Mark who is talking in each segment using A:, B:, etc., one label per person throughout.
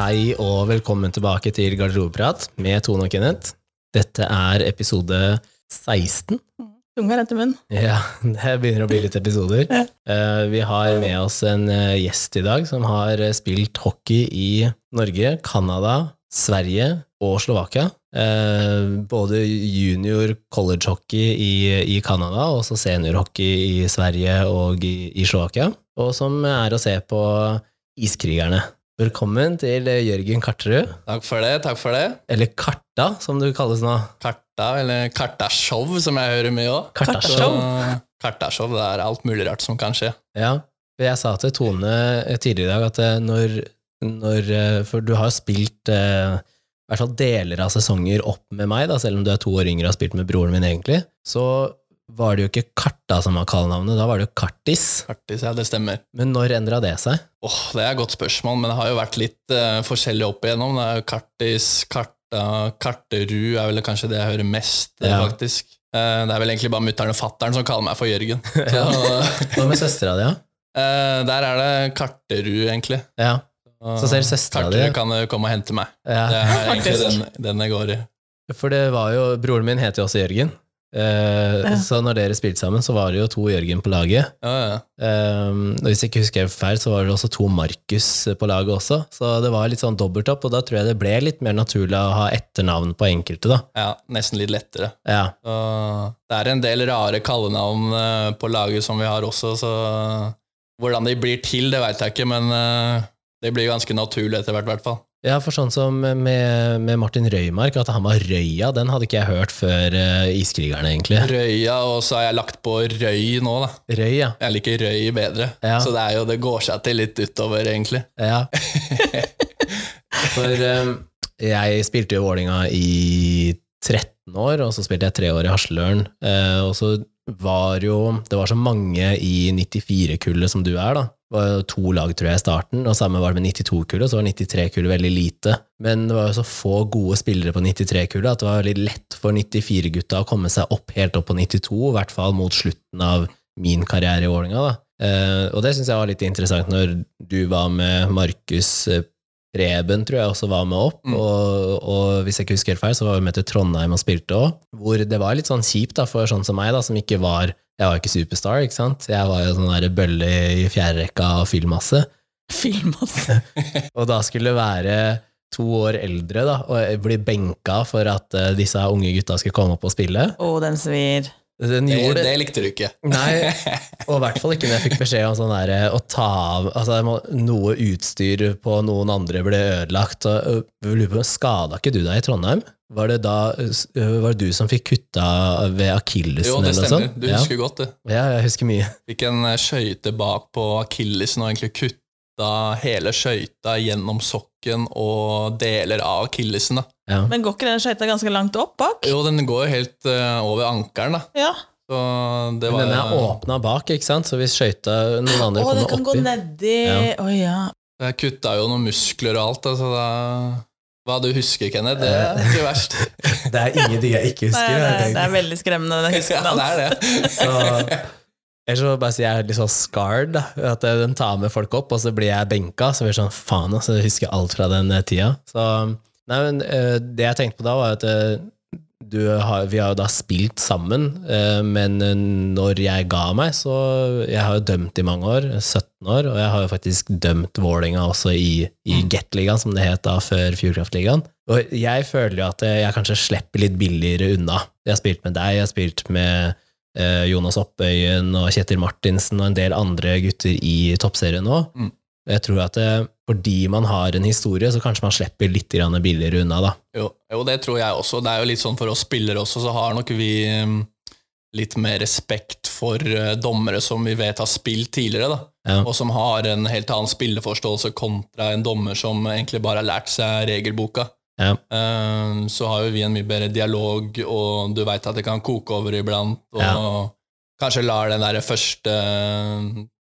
A: Hei og velkommen tilbake til Garderobeprat med Tone og Kenneth. Dette er episode 16.
B: Tunga rett i munnen.
A: Ja, det begynner å bli litt episoder.
B: Ja.
A: Eh, Vi har med oss en eh, gjest i dag som har eh, spilt hockey i Norge, Canada, Sverige og Slovakia. Både junior college-hockey i, i Canada og også seniorhockey i Sverige og i, i Slovakia. Og som er å se på Iskrigerne. Velkommen til eh, Jørgen Karterud,
C: Takk for det. takk for det.
A: eller Karta, som du kalles nå.
C: Karta, eller Kartashow, som jeg hører mye òg.
A: Kartashow.
C: Kartashow, det er alt mulig rart som kan skje.
A: Ja, jeg sa til Tone eh, tidligere i dag at eh, når, når For du har spilt eh, i hvert fall deler av sesonger opp med meg, da, selv om du er to år yngre og har spilt med broren min, egentlig. Så var det jo ikke Karta som var kallenavnet, da var det jo Kartis.
C: Kartis, ja, det stemmer.
A: Men når endra det seg?
C: Åh, Det er et godt spørsmål, men det har jo vært litt uh, forskjellig opp igjennom. Det er jo Kartis, Karta, Karterud er vel kanskje det jeg hører mest, eh,
A: Ja.
C: faktisk. Uh, det er vel egentlig bare mutter'n og fatter'n som kaller meg for Jørgen. Så,
A: Hva med søstera di, da?
C: Uh, der er det Karterud, egentlig.
A: Ja. Så selv søstera di
C: Karterud kan komme og hente meg.
A: Ja.
C: Det er egentlig den, den jeg går i.
A: For det var jo Broren min heter jo også Jørgen. Eh,
B: Ja.
A: Så når dere spilte sammen, så var det jo to Jørgen på laget.
C: Ja, ja.
A: Um, og hvis jeg ikke husker feil, så var det også to Markus på laget også. Så det var litt sånn dobbeltopp, og da tror jeg det ble litt mer naturlig å ha etternavn på enkelte, da.
C: ja, nesten litt lettere.
A: Ja,
C: Så det er en del rare kallenavn eh, på laget som vi har også, så hvordan de blir til, det veit jeg ikke, men eh, det blir ganske naturlig etter hvert, i hvert fall.
A: Ja for sånn som med, med Martin Røymark, at han var Røya, den hadde ikke jeg hørt før uh, Iskrigerne, egentlig.
C: Røya, og så har jeg lagt på Røy nå, da.
A: Røy, ja.
C: Jeg liker Røy bedre,
A: Ja.
C: så det, jo, det går seg til litt utover, egentlig.
A: ja. For um, jeg spilte jo Vålinga i 13 år, og så spilte jeg tre år i Hasløren. uh, og så var jo Det var så mange i 94-kullet som du er, da. Var to lag, tror jeg, i starten, og samme var det med 92-kullet, så var 93-kullet veldig lite. Men det var jo så få gode spillere på 93-kullet at det var veldig lett for 94-gutta å komme seg opp helt opp på 92, i hvert fall mot slutten av min karriere i Vålerenga, da. Eh, og det syns jeg var litt interessant når du var med Markus Preben, tror jeg også var med opp,
C: Mm.
A: og, og hvis jeg ikke husker helt feil, så var vi med til Trondheim og spilte òg, hvor det var litt sånn kjipt da, for sånn som meg, da, som ikke var Jeg var ikke superstar, ikke sant? Jeg var jo sånn der bølle i fjerderekka og fyllmasse.
B: Filmasse.
A: Og da skulle det være to år eldre da, og bli benka for at eh, disse unge gutta skulle komme opp og spille.
B: Å, den svir.
A: Den
C: Det,
A: gjorde
C: det likte du ikke.
A: Nei, og i hvert fall ikke når jeg fikk beskjed om sånn der, å ta av altså, Noe utstyr på noen andre ble ødelagt. Og, lurer på, Skada ikke du deg i Trondheim? Var det da øh, var det du som fikk kutta ved akillesen?
C: Jo, det stemmer. Du husker godt det.
A: Ja, ja, jeg husker mye.
C: Fikk en eh, skøyte bak på akillesen og egentlig kutta hele skøyta gjennom sokken og deler av akillesen.
A: Ja.
B: Men går ikke den skøyta ganske langt opp bak?
C: Jo, den går helt uh, over ankelen.
B: Ja.
A: Men den er åpna bak, ikke sant? så hvis skøyta noen andre
B: Å, den kan
A: kommer oppi
B: nedi
A: Ja.
B: Oh, ja.
C: Jeg kutta jo noen muskler og alt, Altså, så da Hva du husker, Kenneth, det er ikke verst.
A: Det er ingenting jeg ikke
B: Nei,
A: husker.
B: det,
A: er,
B: det er veldig skremmende, den
C: Ja, det er det.
A: Så Ellers så bare si jeg er litt sånn scarred. Da. At den tar med folk opp, og så blir jeg benka. Så blir det sånn faen, altså, jeg husker alt fra den eh, tida. Så nei, men eh, det jeg tenkte på da, var at eh, du har, vi har jo da spilt sammen, men når jeg ga meg, så Jeg har jo dømt i mange år, 17 år, og jeg har jo faktisk dømt Vålerenga også i, i
C: Mm.
A: Gateligaen, som det het da før Fjordkraftligaen. Og jeg føler jo at jeg kanskje slipper litt billigere unna. Jeg har spilt med deg, jeg har spilt med Jonas Oppøyen og Kjetil Martinsen og en del andre gutter i toppserien nå.
C: Mm.
A: Jeg tror at det, fordi man har en historie, så kanskje man slipper litt billigere unna, da.
C: Jo, jo, det tror jeg også. Det er jo litt sånn for oss spillere også, så har nok vi mm, litt mer respekt for eh, dommere som vi vet har spilt tidligere, da.
A: Ja.
C: Og som har en helt annen spilleforståelse kontra en dommer som egentlig bare har lært seg regelboka.
A: Ja.
C: Um, Så har jo vi en mye bedre dialog, og du veit at det kan koke over iblant, og
A: Ja.
C: kanskje lar den derre første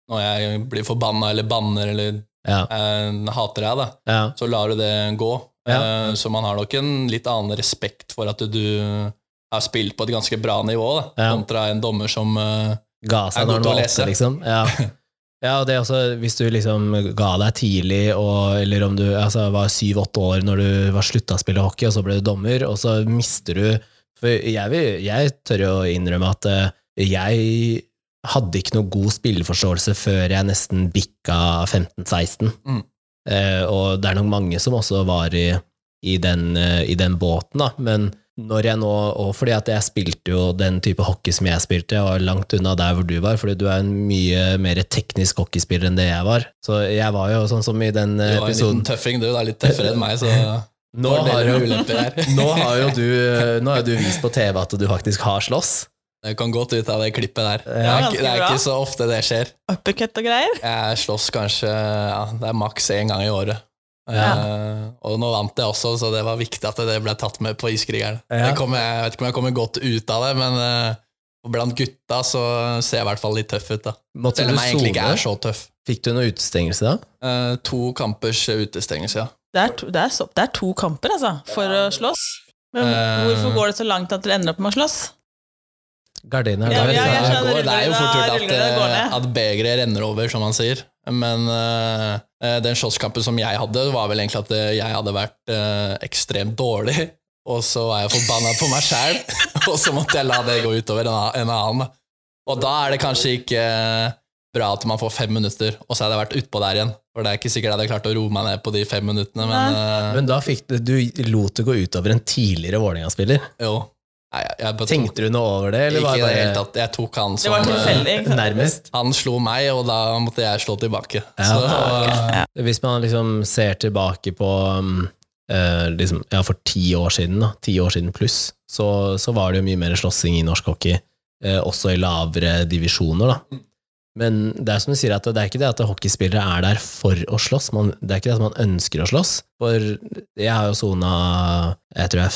C: Når jeg blir forbanna eller banner eller
A: Ja.
C: eh, hater deg, da, så lar du det gå. Eh, Så man har nok en litt annen respekt for at du har spilt på et ganske bra nivå, da, kontra en dommer som uh,
A: Ga seg når
C: å lese.
A: liksom. Ja. Ja, og det er også, hvis du liksom ga deg tidlig, og, eller om du altså, var syv-åtte år når du var slutta å spille hockey, og så ble du dommer, og så mister du For jeg, vil, jeg tør jo innrømme at eh, jeg hadde ikke noe god spilleforståelse før jeg nesten bikka 15-16.
C: Mm.
A: Eh, og det er nok mange som også var i, i, den, eh, i den båten, da. Men når jeg nå, og fordi at jeg spilte jo den type hockey som jeg spilte, jeg var langt unna der hvor du var, fordi du er en mye mer teknisk hockeyspiller enn det jeg var. Så jeg var jo sånn som i den
C: episoden
A: Du
C: var en
A: episoden
C: liten tøffing, du. Du er litt tøffere enn meg, så
A: nå har, jo, nå har jo du Nå har du vist på TV at du faktisk har slåss.
C: Det kan godt ut av det klippet der. Det er, det er ikke så ofte det skjer.
B: Uppercut og greier.
C: Jeg slåss kanskje ja, Det er maks én gang i året.
B: Ja.
C: Uh, og nå vant jeg også, så det var viktig at det ble tatt med på Iskrigeren.
A: Ja.
C: Jeg, kom, Jeg vet ikke om jeg kommer godt ut av det, men uh, blant gutta så ser jeg i hvert fall litt tøff ut. da
A: Måtte
C: Selv om jeg egentlig ikke er så tøff.
A: Fikk du noe utestengelse da?
C: Uh, to kampers utestengelse, ja.
B: Det er, to, det, er så, det er to kamper, altså, for å slåss. Men hvorfor går det så langt at dere ender opp med å slåss?
A: Gardiner
B: Ja,
C: det, det er jo fort gjort at, at begeret renner over, som man sier. Men eh, eh, den slåsskampen som jeg hadde, var vel egentlig at eh, jeg hadde vært uh, ekstremt dårlig. Og så var jeg forbanna på meg sjæl, og så måtte jeg la det gå utover en annen. Og da er det kanskje ikke bra at man får fem minutter, og så hadde jeg vært utpå der igjen. For det er ikke sikkert jeg hadde klart å roe meg ned på de fem minuttene, men
A: Men da fikk du, du lot det gå utover en tidligere Vålerenga-spiller.
C: jo. Nei, jeg, jeg
A: Tenkte du noe over det, eller
C: ikke det
A: helt
C: tatt. Jeg tok han som
A: nærmest?
C: Han slo meg, og da måtte jeg slå tilbake.
A: Ja.
C: Så,
A: Hvis man liksom ser tilbake på um, eh, liksom, ja, for ti år siden, da, ti år siden pluss, så, så var det jo mye mer slåssing i norsk hockey, eh, også i lavere divisjoner, da. Men det er som du sier, at det er ikke det at hockeyspillere er der for å slåss, man, det er ikke det at man ønsker å slåss. For jeg har jo sona jeg tror jeg er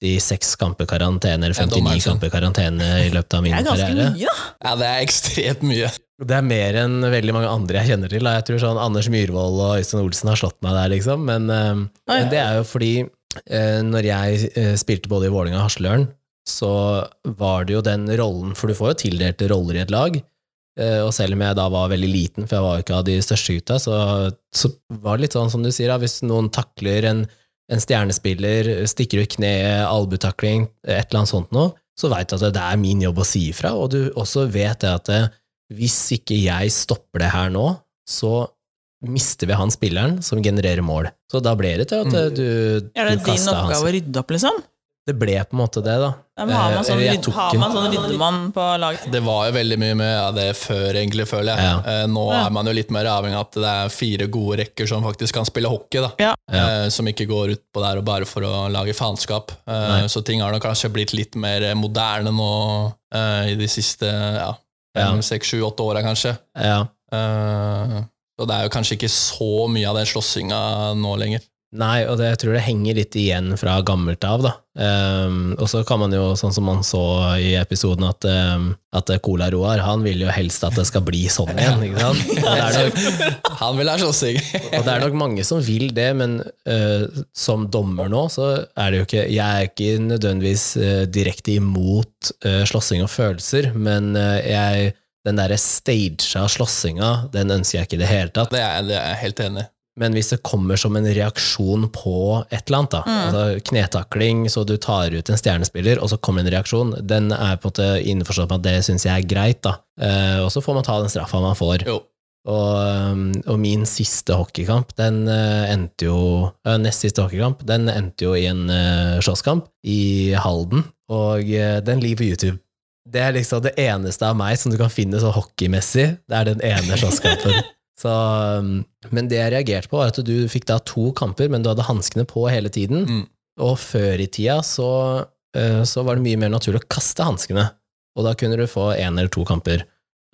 A: 56 kamper karantene, eller 59
C: sin.
A: kamper karantene i løpet av min karriere.
B: Det er ganske
A: karriere.
B: mye, da.
C: ja, det er ekstremt mye.
A: Det er mer enn veldig mange andre jeg kjenner til. Jeg tror sånn Anders Myhrvold og Øystein Olsen har slått meg der, liksom. Men, eh, men det er jo fordi eh, når jeg eh, spilte både i Vålinga og Hasløren, så var det jo den rollen, for du får jo tildelt roller i et lag. Eh, og selv om jeg da var veldig liten, for jeg var jo ikke av de største gutta, så, så var det litt sånn som du sier, da, hvis noen takler en, en stjernespiller, stikker ut kneet, albutakling, et eller annet sånt noe, så veit du at det er min jobb å si ifra, og du også vet det at eh, hvis ikke jeg stopper det her nå, så mister vi han spilleren som genererer mål. Så da ble det til at du, eh, du,
B: Er det din oppgave å rydde opp, liksom?
A: Det ble på en måte det, da.
B: Ja, har man
A: Eh,
B: sånn,
A: jeg
B: har man sånn ryddemann på laget?
C: Det var jo veldig mye med det før, egentlig, føler jeg.
A: Ja.
C: Eh, Nå er man jo litt mer avhengig av at det er fire gode rekker som faktisk kan spille hockey, da.
B: Ja.
A: Ja.
C: Eh, Som ikke går ut på der og bare for å lage faenskap. Så ting har nok kanskje blitt litt mer moderne nå i de siste ja, seks, sju, åtte åra, kanskje.
A: Ja.
C: Så det er jo kanskje ikke så mye av den slåssinga nå lenger.
A: Nei, og det, jeg tror det henger litt igjen fra gammelt av, da. Um, og så kan man jo, sånn som man så i episoden, at, um, at Cola Roar, han vil jo helst at det skal bli sånn igjen, ikke sant? Nok,
C: Han vil ha slåssing.
A: og det er nok mange som vil det, men uh, som dommer nå, så er det jo ikke Jeg er ikke nødvendigvis uh, direkte imot uh, slåssing og følelser, men eh, jeg den derre stagea slåssinga, den ønsker jeg ikke i det hele tatt.
C: Det er, det er jeg helt enig i.
A: Men hvis det kommer som en reaksjon på et eller annet, da,
B: Mm.
A: altså knetakling, så du tar ut en stjernespiller, og så kommer en reaksjon, den er på en måte innforstått med at det syns jeg er greit, da. Eh, og så får man ta den straffa man får.
C: Jo.
A: Og, um, og min siste hockeykamp, den eh, endte jo eh, Nest siste hockeykamp, den endte jo i en uh, slåsskamp i Halden, og den ligger på YouTube. Det er liksom det eneste av meg som du kan finne så hockeymessig. Det er den ene slåsskampen. Så, um, men det jeg reagerte på, var at du fikk da to kamper, men du hadde hanskene på hele tiden.
C: Mm.
A: Og før i tida så, eh, så var det mye mer naturlig å kaste hanskene. Og da kunne du få én eller to kamper.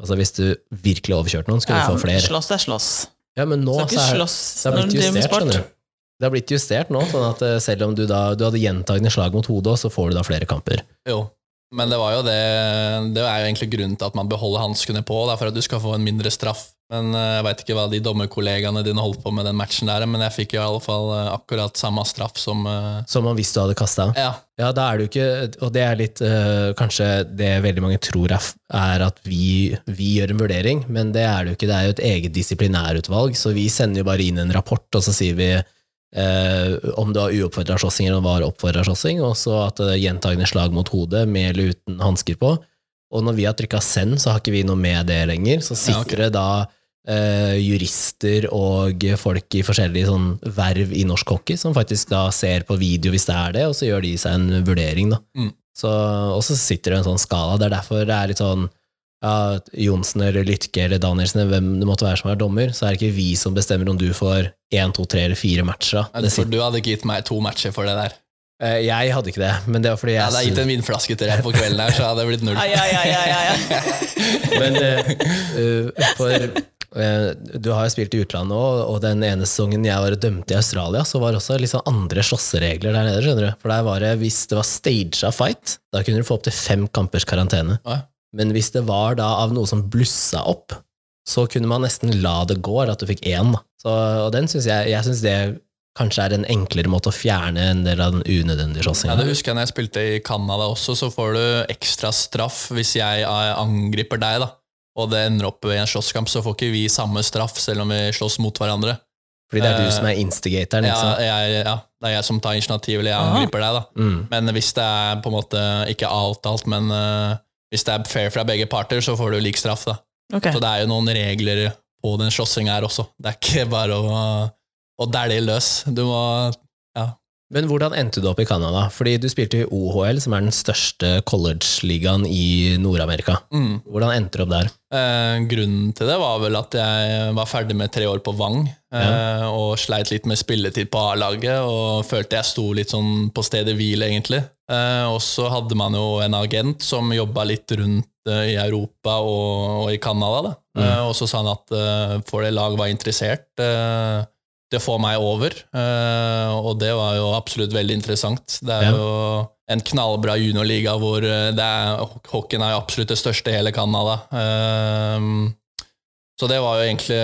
A: Altså Hvis du virkelig overkjørte noen, skulle
B: Ja,
A: du få flere.
B: slåss er slåss.
A: Ja, men nå så er,
B: slåss
A: det har blitt justert, skjønner du. Det har blitt justert nå, sånn at eh, selv om du da du hadde gjentagende slag mot hodet, så får du da flere kamper.
C: Jo. Men det var jo det Det er jo egentlig grunnen til at man beholder hanskene på. Det er for at du skal få en mindre straff. Men eh, Jeg veit ikke hva de dommerkollegaene dine holdt på med den matchen der, men jeg fikk jo i alle fall eh, akkurat samme straff som eh,
A: Som om hvis du hadde kasta.
C: Ja.
A: Ja, da er det jo ikke Og det er litt kanskje det veldig mange tror er, at vi, vi gjør en vurdering, men det er det jo ikke. Det er jo et eget disiplinærutvalg, så vi sender jo bare inn en rapport, og så sier vi øh, om det var uoppfordra slåssing eller om det var oppfordra slåssing, og så at det er gjentagende slag mot hodet med eller uten hansker på. Og når vi har trykka send, så har ikke vi noe med det lenger. Så
C: Ja, okay.
A: det da eh, jurister og folk i forskjellige sånn verv i norsk hockey som faktisk da ser på video hvis det er det, og så gjør de seg en vurdering. da.
C: Mm.
A: Så, og så sitter det en sånn skala. Det er derfor det er litt sånn ja, Johnsen eller Lytke eller Danielsen, eller hvem det måtte være som er dommer, så er det ikke vi som bestemmer om du får én, to, tre eller fire matcher. da. Det
C: For du hadde ikke gitt meg to matcher for det der.
A: Eh, jeg hadde ikke det, men det var fordi
C: Jeg
A: jeg
C: hadde gitt en vinflaske til deg på kvelden her, så hadde det blitt null.
B: Ai, ai, ai.
A: Men eh, eh, for du har jo spilt i utlandet òg, og den ene sesongen jeg var dømt i Australia, så var det også litt sånn andre slåsseregler der nede. skjønner du? For der var det, Hvis det var staged fight, da kunne du få opptil fem kampers karantene.
C: Ja.
A: Men hvis det var da av noe som blussa opp, så kunne man nesten la det gå, at du fikk én. Så, og den synes jeg, jeg synes det kanskje er en enklere måte å fjerne en del av den unødvendige
C: Ja, det husker jeg når jeg spilte i Canada også, så får du ekstra straff hvis jeg eh, angriper deg, da. Og det ender opp i en slåsskamp, så får ikke vi samme straff selv om vi slåss mot hverandre.
A: Fordi det er du
C: eh,
A: som er instigatoren.
C: Ja, jeg, ja, det er jeg som tar initiativ, eller jeg
B: Aha.
C: angriper deg, da.
A: Mm.
C: Men hvis det er på en måte ikke alt, alt, men uh, hvis det er fair fra begge parter, så får du lik straff, da.
B: Okay.
C: Så det er jo noen regler på den slåssinga her også. Det er ikke bare å, å dælje løs. Du må
A: Men hvordan endte du opp i Canada? Fordi du spilte i OHL, som er den største college-ligaen i Nord-Amerika.
C: mm.
A: Hvordan endte du opp der?
C: Eh, grunnen til det var vel at jeg var ferdig med tre år på Vang, eh, og sleit litt med spilletid på A-laget, og følte jeg sto litt sånn på stedet hvil, egentlig. Eh, og så hadde man jo en agent som jobba litt rundt eh, i Europa og, og i Canada, da.
A: Mm.
C: Eh, og så sa han at uh, for det lag var interessert eh, til å få meg over, eh, og det var jo absolutt veldig interessant. Det er
A: Ja.
C: jo en knallbra juniorliga hvor eh, det er, hockeyen er jo absolutt det største i hele Canada. Ehm, så det var jo egentlig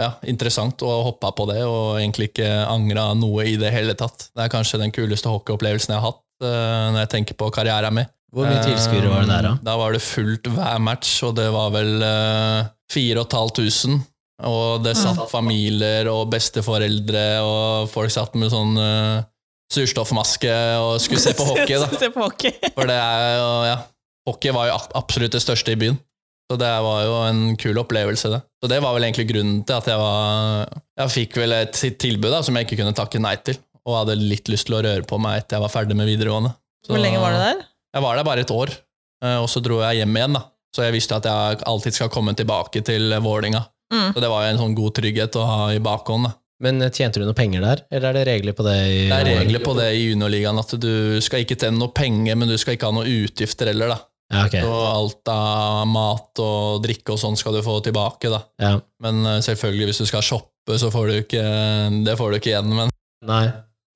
C: ja, interessant å hoppe på det, og egentlig ikke angra noe i det hele tatt. Det er kanskje den kuleste hockeyopplevelsen jeg har hatt eh, når jeg tenker på karrieren min.
A: Hvor mye tilskuere var det der, da?
C: Da var det fullt hver match, og det var vel uh, 4500. Og det satt familier og besteforeldre, og folk satt med sånn uh, surstoffmaske og skulle se på hockey. da.
B: Se på hockey.
C: For det er jo, ja, hockey var jo absolutt det største i byen. Så det var jo en kul opplevelse, det. Så det var vel egentlig grunnen til at jeg var Jeg fikk vel et tilbud da, som jeg ikke kunne takke nei til, og hadde litt lyst til å røre på meg etter jeg var ferdig med videregående. Så
B: Hvor lenge var du der?
C: Jeg var der bare et år, eh, og så dro jeg hjem igjen, da. Så jeg visste at jeg alltid skal komme tilbake til Vålinga.
B: Mm.
C: Så det var jo en sånn god trygghet å ha i bakhånd. da.
A: Men eh, tjente du noe penger der, eller er det regler på det? i
C: Det er regler på det i juniorligaen at du skal ikke tjene noe penger, men du skal ikke ha noe utgifter heller, da.
A: Ja, okay.
C: Så alt av mat og drikke og sånn skal du få tilbake, da.
A: Ja.
C: Men eh, selvfølgelig, hvis du skal shoppe, så får du ikke Det får du ikke igjen, men
A: Nei.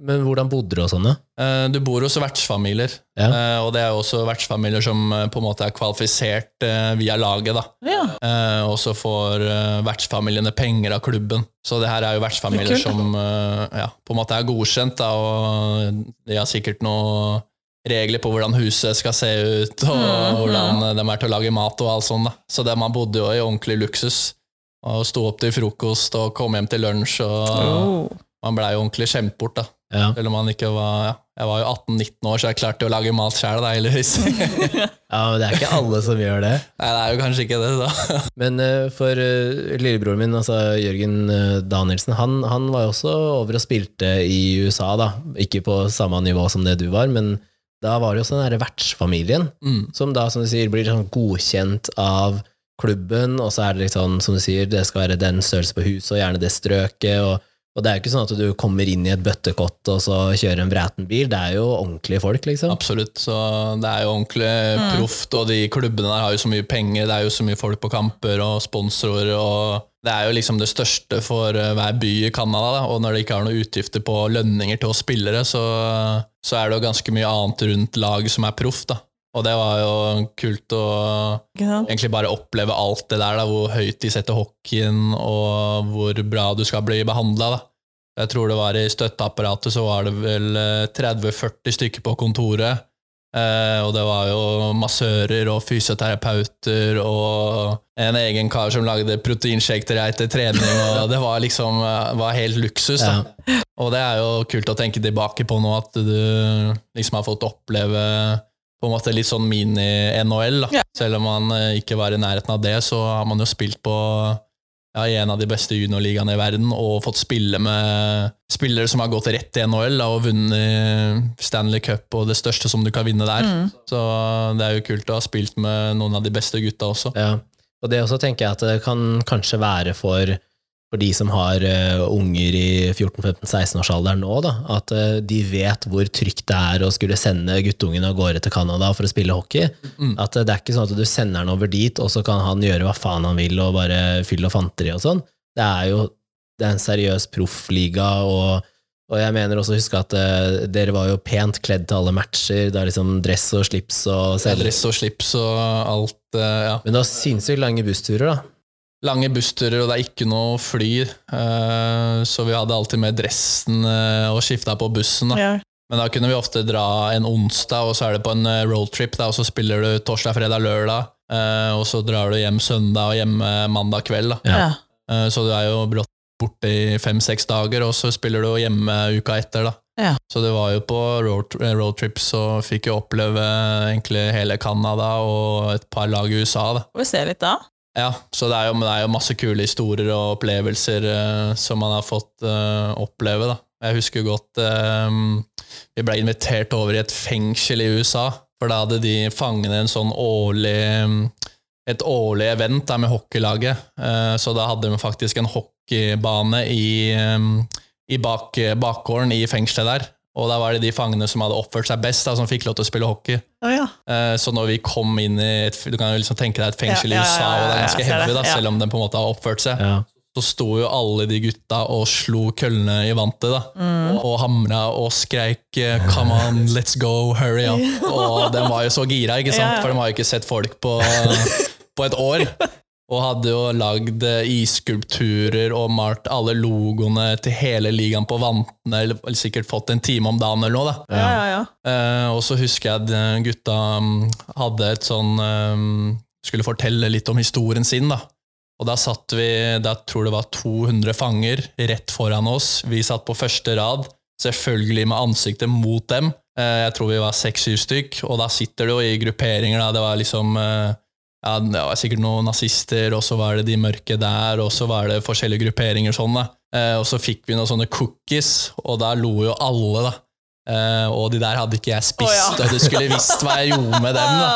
A: Men hvordan bodde du og sånn,
C: eh, du bor hos vertsfamilier.
A: Ja.
C: Eh, og det er også vertsfamilier som eh, på en måte er kvalifisert via laget, da.
B: Ja.
C: Eh, og så får vertsfamiliene penger av klubben. Så det her er jo vertsfamilier som ja, på en måte er godkjent, da, og de har sikkert noe regler på hvordan huset skal se ut, og
B: Mhm.
C: hvordan de er til å lage mat og alt sånt. Da. Så det, man bodde jo i ordentlig luksus. Og sto opp til frokost og kom hjem til lunsj, og
B: Oh.
C: man blei jo ordentlig skjemt bort. da.
A: Ja.
C: Selv om man ikke var ja, Jeg var jo 18-19 år, så jeg klarte å lage mat sjæl, heldigvis.
A: Ja, men det er ikke alle som gjør det.
C: Nei, det er jo kanskje ikke det, da.
A: Men uh, for uh, lillebroren min, altså Jørgen uh, Danielsen, han, han var jo også over og spilte i USA, da. Ikke på samme nivå som det du var, men da var det jo sånn derre vertsfamilien,
C: Mm.
A: som da, som du sier, blir sånn godkjent av klubben, og så er det litt sånn, som du sier, det skal være den størrelse på huset, og gjerne det strøket, og, og det er jo ikke sånn at du kommer inn i et bøttekott og så kjører en vreten bil, det er jo ordentlige folk, liksom.
C: Absolutt. Så det er jo ordentlig proft, og de klubbene der har jo så mye penger, det er jo så mye folk på kamper og sponsorer, og det er jo liksom det største for eh, hver by i Canada, da. og når de ikke har noen utgifter på lønninger til oss spillere, så, så er det jo ganske mye annet rundt laget som er proff, da. Og det var jo kult å egentlig bare oppleve alt det der, da, hvor høyt de setter hockeyen, og hvor bra du skal bli behandla. Jeg tror det var i støtteapparatet så var det vel eh, 30-40 stykker på kontoret. Eh, og det var jo massører og fysioterapeuter og en egen kar som lagde proteinshake til deg etter trening, og det var liksom eh, var helt luksus. da.
A: Ja.
C: Og det er jo kult å tenke tilbake på nå, at du liksom har fått oppleve på en måte litt sånn mini-NHL.
B: Ja.
C: Selv om man eh, ikke var i nærheten av det, så har man jo spilt på ja, i en av de beste juniorligaene i verden og fått spille med spillere som har gått rett til NHL da, og vunnet Stanley Cup og det største som du kan vinne der.
B: Mm.
C: Så det er jo kult å ha spilt med noen av de beste gutta også.
A: Ja. Og det også tenker jeg at det kan kanskje være for, for de som har uh, unger i 14-15-16-årsalderen nå, da, at uh, de vet hvor trygt det er å skulle sende guttungen av gårde til Canada for å spille hockey.
C: Mm.
A: At uh, det er ikke sånn at du sender han over dit, og så kan han gjøre hva faen han vil og bare fylle og fanteri og sånn. Det er jo det er en seriøs proffliga, og, og jeg mener også å huske at dere var jo pent kledd til alle matcher. Det er liksom dress og slips og selv...
C: Ja, Dress og slips og alt. ja.
A: Men det var sinnssykt lange bussturer, da.
C: Lange bussturer, og det er ikke noe fly, eh, så vi hadde alltid med dressen eh, og skifta på bussen. Da.
B: Ja.
C: Men da kunne vi ofte dra en onsdag, og så er det på en eh, roadtrip, da, og så spiller du torsdag, fredag, lørdag, eh, og så drar du hjem søndag og hjemme mandag kveld. Da.
A: Ja.
C: Eh, så du er jo brått borte i fem-seks dager, og så spiller du hjemme uka etter. Da.
B: Ja.
C: Så det var jo på road, roadtrips og fikk jo oppleve egentlig hele Canada og et par lag i USA. Da.
B: Får vi se litt da?
C: Ja, så det er jo, det er jo masse kule historier og opplevelser uh, som man har fått uh, oppleve. Da. Jeg husker godt uh, vi ble invitert over i et fengsel i USA, for da hadde de fangene en sånn årlig et årlig event der med hockeylaget. Så da hadde de faktisk en hockeybane i, um, i bak, bakgården i fengselet der. Og da var det de fangene som hadde oppført seg best, da, som fikk lov til å spille hockey.
B: Oh, ja.
C: Eh, Så når vi kom inn i et, Du kan jo liksom tenke deg et fengsel
B: ja,
C: i USA,
B: ja, ja,
C: og det er ganske heavy, da, selv om den på en måte har oppført seg.
A: Ja.
C: Så sto jo alle de gutta og slo køllene i vantet, da.
B: Mm.
C: Og hamra og skreik eh, 'come on, let's go, hurry up'. Og de var jo så gira, ikke sant? For de har jo ikke sett folk på, på et år. Og hadde jo lagd eh, isskulpturer og malt alle logoene til hele ligaen på vantene, eller eller sikkert fått en time om dagen eller noe. da.
B: Ja, ja, ja.
C: Eh, og så husker jeg at eh, gutta mm, hadde et sånn Skulle fortelle litt om historien sin, da. Og da satt vi Da tror det var 200 fanger rett foran oss. Vi satt på første rad, selvfølgelig med ansiktet mot dem. Eh, jeg tror vi var seks-syv stykk, og da sitter du jo i grupperinger. Da. Det var liksom ja, det var sikkert noen nazister, og så var det de mørke der, og så var det forskjellige grupperinger sånn, da. Eh, og så fikk vi noen sånne cookies, og da lo jo alle, da. Eh, og de der hadde ikke jeg spist,
B: oh, ja.
C: og du skulle visst hva jeg gjorde med dem. da.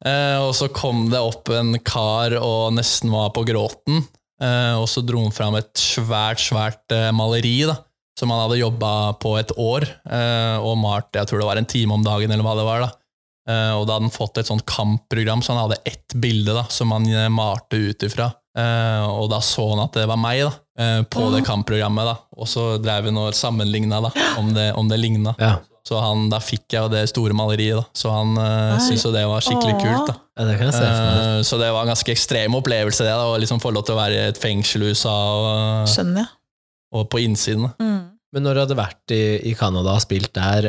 C: Eh, og så kom det opp en kar og nesten var på gråten, eh, og så dro han fram et svært, svært eh, maleri da, som han hadde jobba på et år, eh, og malt jeg tror det var en time om dagen, eller hva det var. da. Eh, og da hadde han fått et sånt kampprogram, så han hadde ett bilde da, som han eh, malte ut ifra. Eh, og da så han at det var meg da, på det kampprogrammet, da. og så drev vi og sammenligna om det, om det ligna.
A: Ja.
C: Så han, da fikk jeg jo det store maleriet, da. så han uh, syntes jo det var skikkelig
B: Åh.
C: kult. da.
A: ja, det kan jeg se for meg.
C: Eh, så det var en ganske ekstrem opplevelse, det. da, Å liksom få lov til å være i et fengsel i USA og,
B: Skjønner jeg.
C: og på innsiden. da.
B: Mm.
A: Men når du hadde vært i, i Canada og spilt der,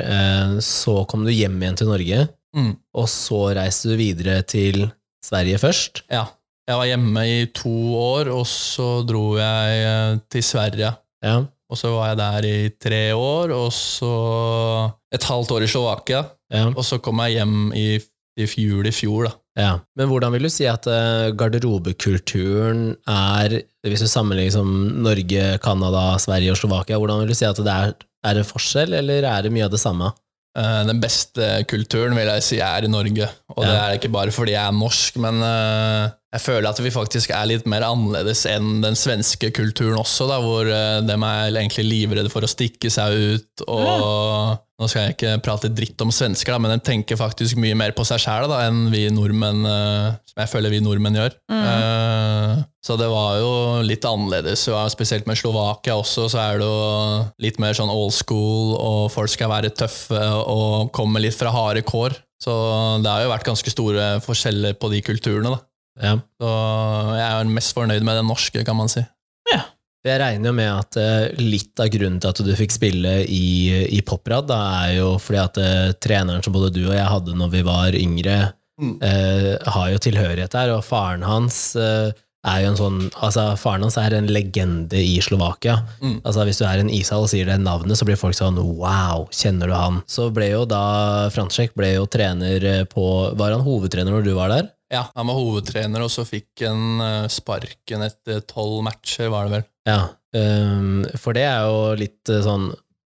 A: så kom du hjem igjen til Norge,
C: Mm.
A: og så reiste du videre til Sverige først.
C: Ja. Jeg var hjemme i to år, og så dro jeg eh, til Sverige.
A: Ja.
C: Og så var jeg der i tre år, og så et halvt år i Slovakia.
A: Ja.
C: Og så kom jeg hjem i, i jul i fjor, da.
A: ja. Men hvordan vil du si at eh, garderobekulturen er, hvis du sammenligner som Norge, Canada, Sverige og Slovakia, hvordan vil du si at det er, er det forskjell, eller er det mye av det samme?
C: Eh, Den beste kulturen vil jeg si er i Norge. Og det er ikke bare fordi jeg er norsk, men eh, jeg føler at vi faktisk er litt mer annerledes enn den svenske kulturen også, da, hvor uh, de er egentlig livredde for å stikke seg ut. og Nå skal jeg ikke prate dritt om svensker, da, men de tenker faktisk mye mer på seg sjæl enn vi nordmenn, uh, som jeg føler vi nordmenn gjør.
B: Mm.
C: Uh, så det var jo litt annerledes. Spesielt med Slovakia også, så er det jo litt mer sånn old school, og folk skal være tøffe og komme litt fra harde kår. Så det har jo vært ganske store forskjeller på de kulturene. da.
A: Ja.
C: Så jeg er mest fornøyd med den norske, kan man si.
A: Jeg regner jo med at eh, litt av grunnen til at du fikk spille i, i Poprad, da er jo fordi at eh, treneren som både du og jeg hadde når vi var yngre,
C: Mm.
A: eh, har jo tilhørighet der, og faren hans eh, er jo en sånn Altså, faren hans er en legende i Slovakia.
C: Mm.
A: Altså, hvis du er en ishall og sier det navnet, så blir folk sånn wow, kjenner du han? Så ble jo da Frantzsek ble jo trener eh, på Var han hovedtrener når du var der?
C: Ja, Han var hovedtrener, og så fikk han sparken etter tolv matcher, var det vel.
A: Ja, um, for det er jo litt eh, sånn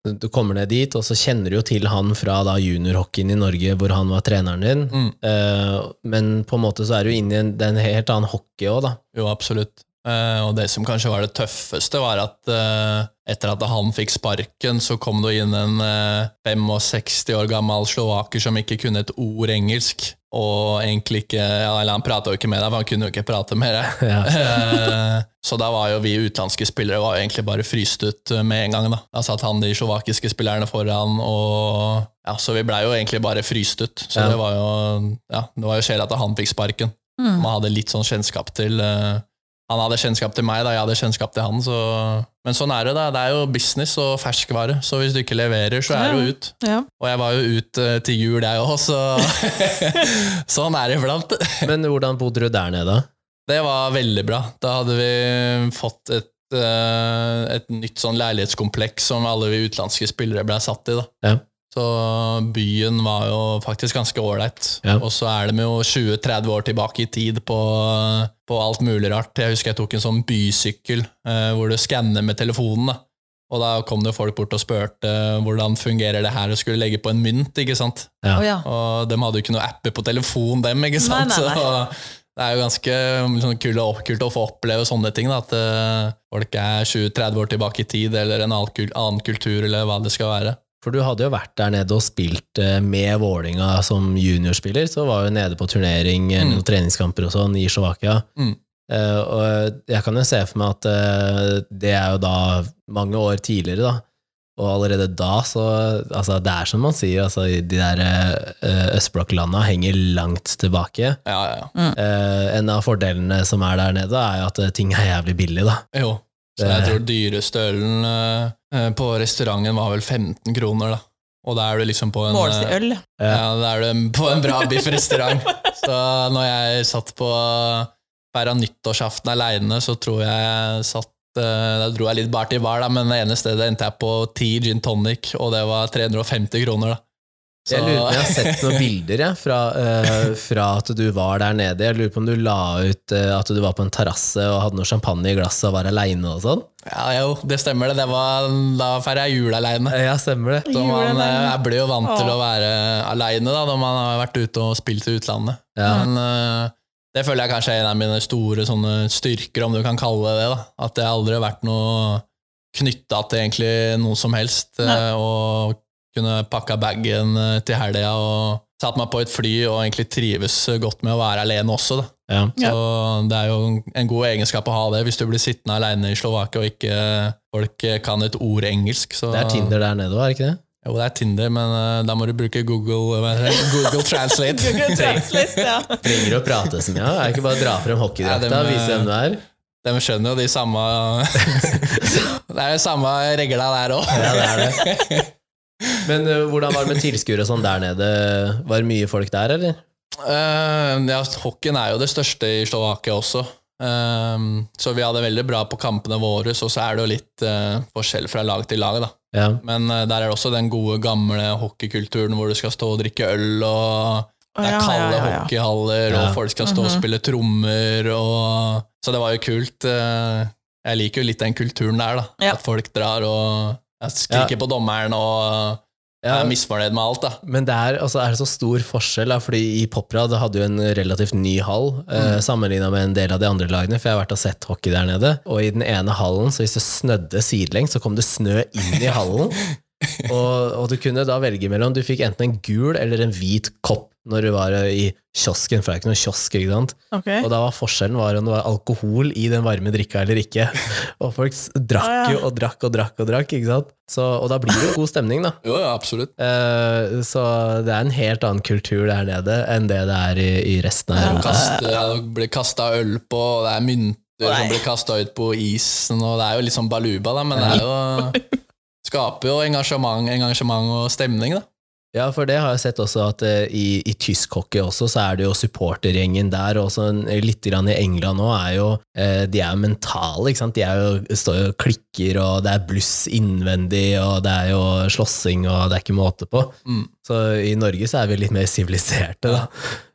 A: Du kommer ned dit, og så kjenner du jo til han fra da juniorhockeyen i Norge, hvor han var treneren din.
C: Mm.
A: Uh, men på en måte så er du inne i en, en helt annen hockey òg, da.
C: Jo, absolutt. Uh, og det som kanskje var det tøffeste, var at uh, etter at han fikk sparken, så kom det inn en eh, 65 år gammel slovaker som ikke kunne et ord engelsk. Og egentlig ikke ja, Eller han prata jo ikke med deg, for han kunne jo ikke prate med deg.
A: Ja.
C: Eh, så da var jo vi utenlandske spillere var jo egentlig bare fryst ut med en gang. Da Da satt han de slovakiske spillerne foran, og ja, så vi blei jo egentlig bare fryst ut. Så
A: Ja.
C: det var jo ja, det var jo kjedelig at han fikk sparken.
B: Mm.
C: Man hadde litt sånn kjennskap til eh, Han hadde kjennskap til meg, da jeg hadde kjennskap til han. Så. Men sånn er det. da Det er jo business og ferskvare, så hvis du ikke leverer, så er du ut.
B: Ja.
C: Og jeg var jo ut eh, til jul, jeg òg, så sånn er det iblant.
A: Men hvordan bodde du der nede?
C: Det var veldig bra. Da hadde vi fått et, eh, et nytt sånn leilighetskompleks som alle vi utenlandske spillere ble satt i. da.
A: Ja.
C: Så byen var jo faktisk ganske ålreit.
A: Ja.
C: Og så er de jo 20-30 år tilbake i tid på, på alt mulig rart. Jeg husker jeg tok en sånn bysykkel eh, hvor du skanner med telefonen. da. Og da kom det folk bort og spurte hvordan fungerer det her og skulle legge på en mynt. ikke sant?
A: Ja.
B: Oh, ja.
C: Og de hadde jo ikke noe apper på telefon, dem. ikke sant?
B: Nei, nei, nei.
C: Så det er jo ganske sånn, kult, å, kult å få oppleve sånne ting. Da, at eh, folk er 20-30 år tilbake i tid, eller en annen kultur, eller hva det skal være.
A: For du hadde jo vært der nede og spilt eh, med Vålinga som juniorspiller, så var du nede på turnering
C: Mm.
A: noen treningskamper og sånn i Slovakia.
C: Mm.
A: Uh, og jeg kan jo se for meg at uh, det er jo da mange år tidligere, da. Og allerede da, så Altså, det er som man sier, altså, de der uh, østblokklanda henger langt tilbake.
C: Ja, ja, ja.
A: Eh, en av fordelene som er der nede, er jo at eh, ting er jævlig billig, da.
C: Jo. Så jeg tror dyreste ølen eh, på restauranten var vel 15 kroner, da. Og da er du liksom på en
B: Målsøl.
C: eh. Ja, da er du på en bra biffrestaurant. Så når jeg satt på feira nyttårsaften aleine, så tror jeg satt eh, Da dro jeg litt bar til bar, da, men det ene stedet endte jeg på 10 gin tonic, og det var 350 kroner, da. Så,
A: Jeg lurer på om jeg har sett noen bilder ja, fra, uh, fra at du var der nede. Jeg lurer på om du la ut uh, at du var på en terrasse og hadde noe champagne i glasset og var aleine og sånn?
C: ja, jo, det stemmer, det. det var, da feira jeg jul aleine.
A: Ja, stemmer det.
C: Så man
B: alene.
C: eh, jeg blir jo vant til å være aleine når man har vært ute og spilt i utlandet.
A: Ja.
C: Men uh, det føler jeg kanskje er en av mine store sånne styrker, om du kan kalle det det. da. At jeg aldri har vært noe knytta til egentlig noe som helst. Eh, Og kunne pakka bagen eh, til helga og satt meg på et fly og egentlig trives godt med å være alene også. da.
A: Ja.
C: Så det er jo en god egenskap å ha det, hvis du blir sittende alene i Slovakia og ikke folk kan et ord engelsk. Så
A: Det er Tinder der nede òg, er det ikke det?
C: jo, det er Tinder, men uh, da må du bruke Google, hva? Google Translate.
B: Google Translate, ja.
A: Trenger å prate mye. Ja. Er det ikke bare å dra frem hockeydrakta
C: Ja,
A: og
C: dem,
A: vise hvem du er?
C: De skjønner jo de samme Det er jo samme regla der òg.
A: Ja, det er det. Men uh, hvordan var det med tilskuere sånn der nede? Var det mye folk der, eller?
C: ja, hockeyen er jo det største i Slovakia også. Um, så vi hadde veldig bra på kampene våre, og så er det jo litt uh, forskjell fra lag til lag. da.
A: Ja.
C: Men uh, der er det også den gode, gamle hockeykulturen hvor du skal stå og drikke øl, og det er kalde
B: ja, ja, ja.
C: hockeyhaller,
A: Ja.
C: og folk skal stå og
B: Mhm.
C: spille trommer, og Så det var jo kult. Uh, Jeg liker jo litt den kulturen der, da.
B: Ja.
C: At folk drar og ja, skriker på dommeren og
A: Ja.
C: er misfornøyd med alt, da.
A: Men det er, altså, er det så stor forskjell, da, fordi i Poprad hadde jo en relativt ny hall, eh, sammenligna med en del av de andre lagene, for jeg har vært og sett hockey der nede, og i den ene hallen, så hvis det snødde sidelengs, så kom det snø inn i hallen, og, og du kunne da velge mellom, du fikk enten en gul eller en hvit kopp når du var i kiosken, for det er ikke noen kiosk, ikke sant?
B: Okay.
A: Og da var forskjellen var om det var alkohol i den varme drikka eller ikke. Og folk drakk jo og drakk og drakk og drakk, ikke sant? Så, og da blir det jo god stemning, da.
C: Jo, ja, absolutt.
A: Eh, så det er en helt annen kultur der nede enn det det er i, i resten av Europa.
C: Ja, det blir kasta øl på, og det er mynter
B: Nei.
C: som blir kasta ut på isen, og det er jo litt sånn baluba, da, men det er jo Skaper jo engasjement, engasjement og stemning, da.
A: Ja, for det har jeg sett også at eh, i, i tysk hockey også, så er det jo supportergjengen der, og også litt grann i England nå, er jo eh, De er jo mentale, ikke sant. De er jo, står jo og klikker, og det er bluss innvendig, og det er jo slåssing, og det er ikke måte på.
C: Mm.
A: Så i Norge så er vi litt mer siviliserte, da.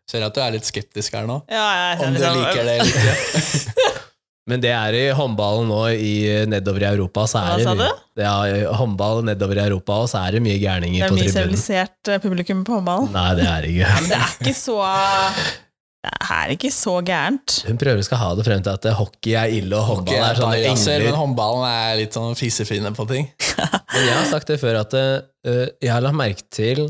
C: Ser at du er litt skeptisk her nå.
B: Ja, jeg,
C: Om du
B: liksom-
C: liker det eller ikke.
A: Men det er i håndballen nå i, nedover i Europa, så
B: Hva
A: er det
B: sa du?
A: ja, håndball nedover i Europa, og så er det mye
B: Det
A: gærninger
B: er
A: på
B: mye
A: tribunen.
B: sivilisert eh, publikum på håndballen.
A: Nei, det er ikke.
B: Men det er ikke så Det er ikke så gærent.
A: Hun prøver å skal ha det frem til at hockey er ille, og
C: Hockey
A: håndball
C: er
A: er sånne
C: bajaser, men
A: engler.
C: håndballen er litt sånn fisefine på ting.
A: Men jeg har sagt det før, at uh, jeg har lagt merke til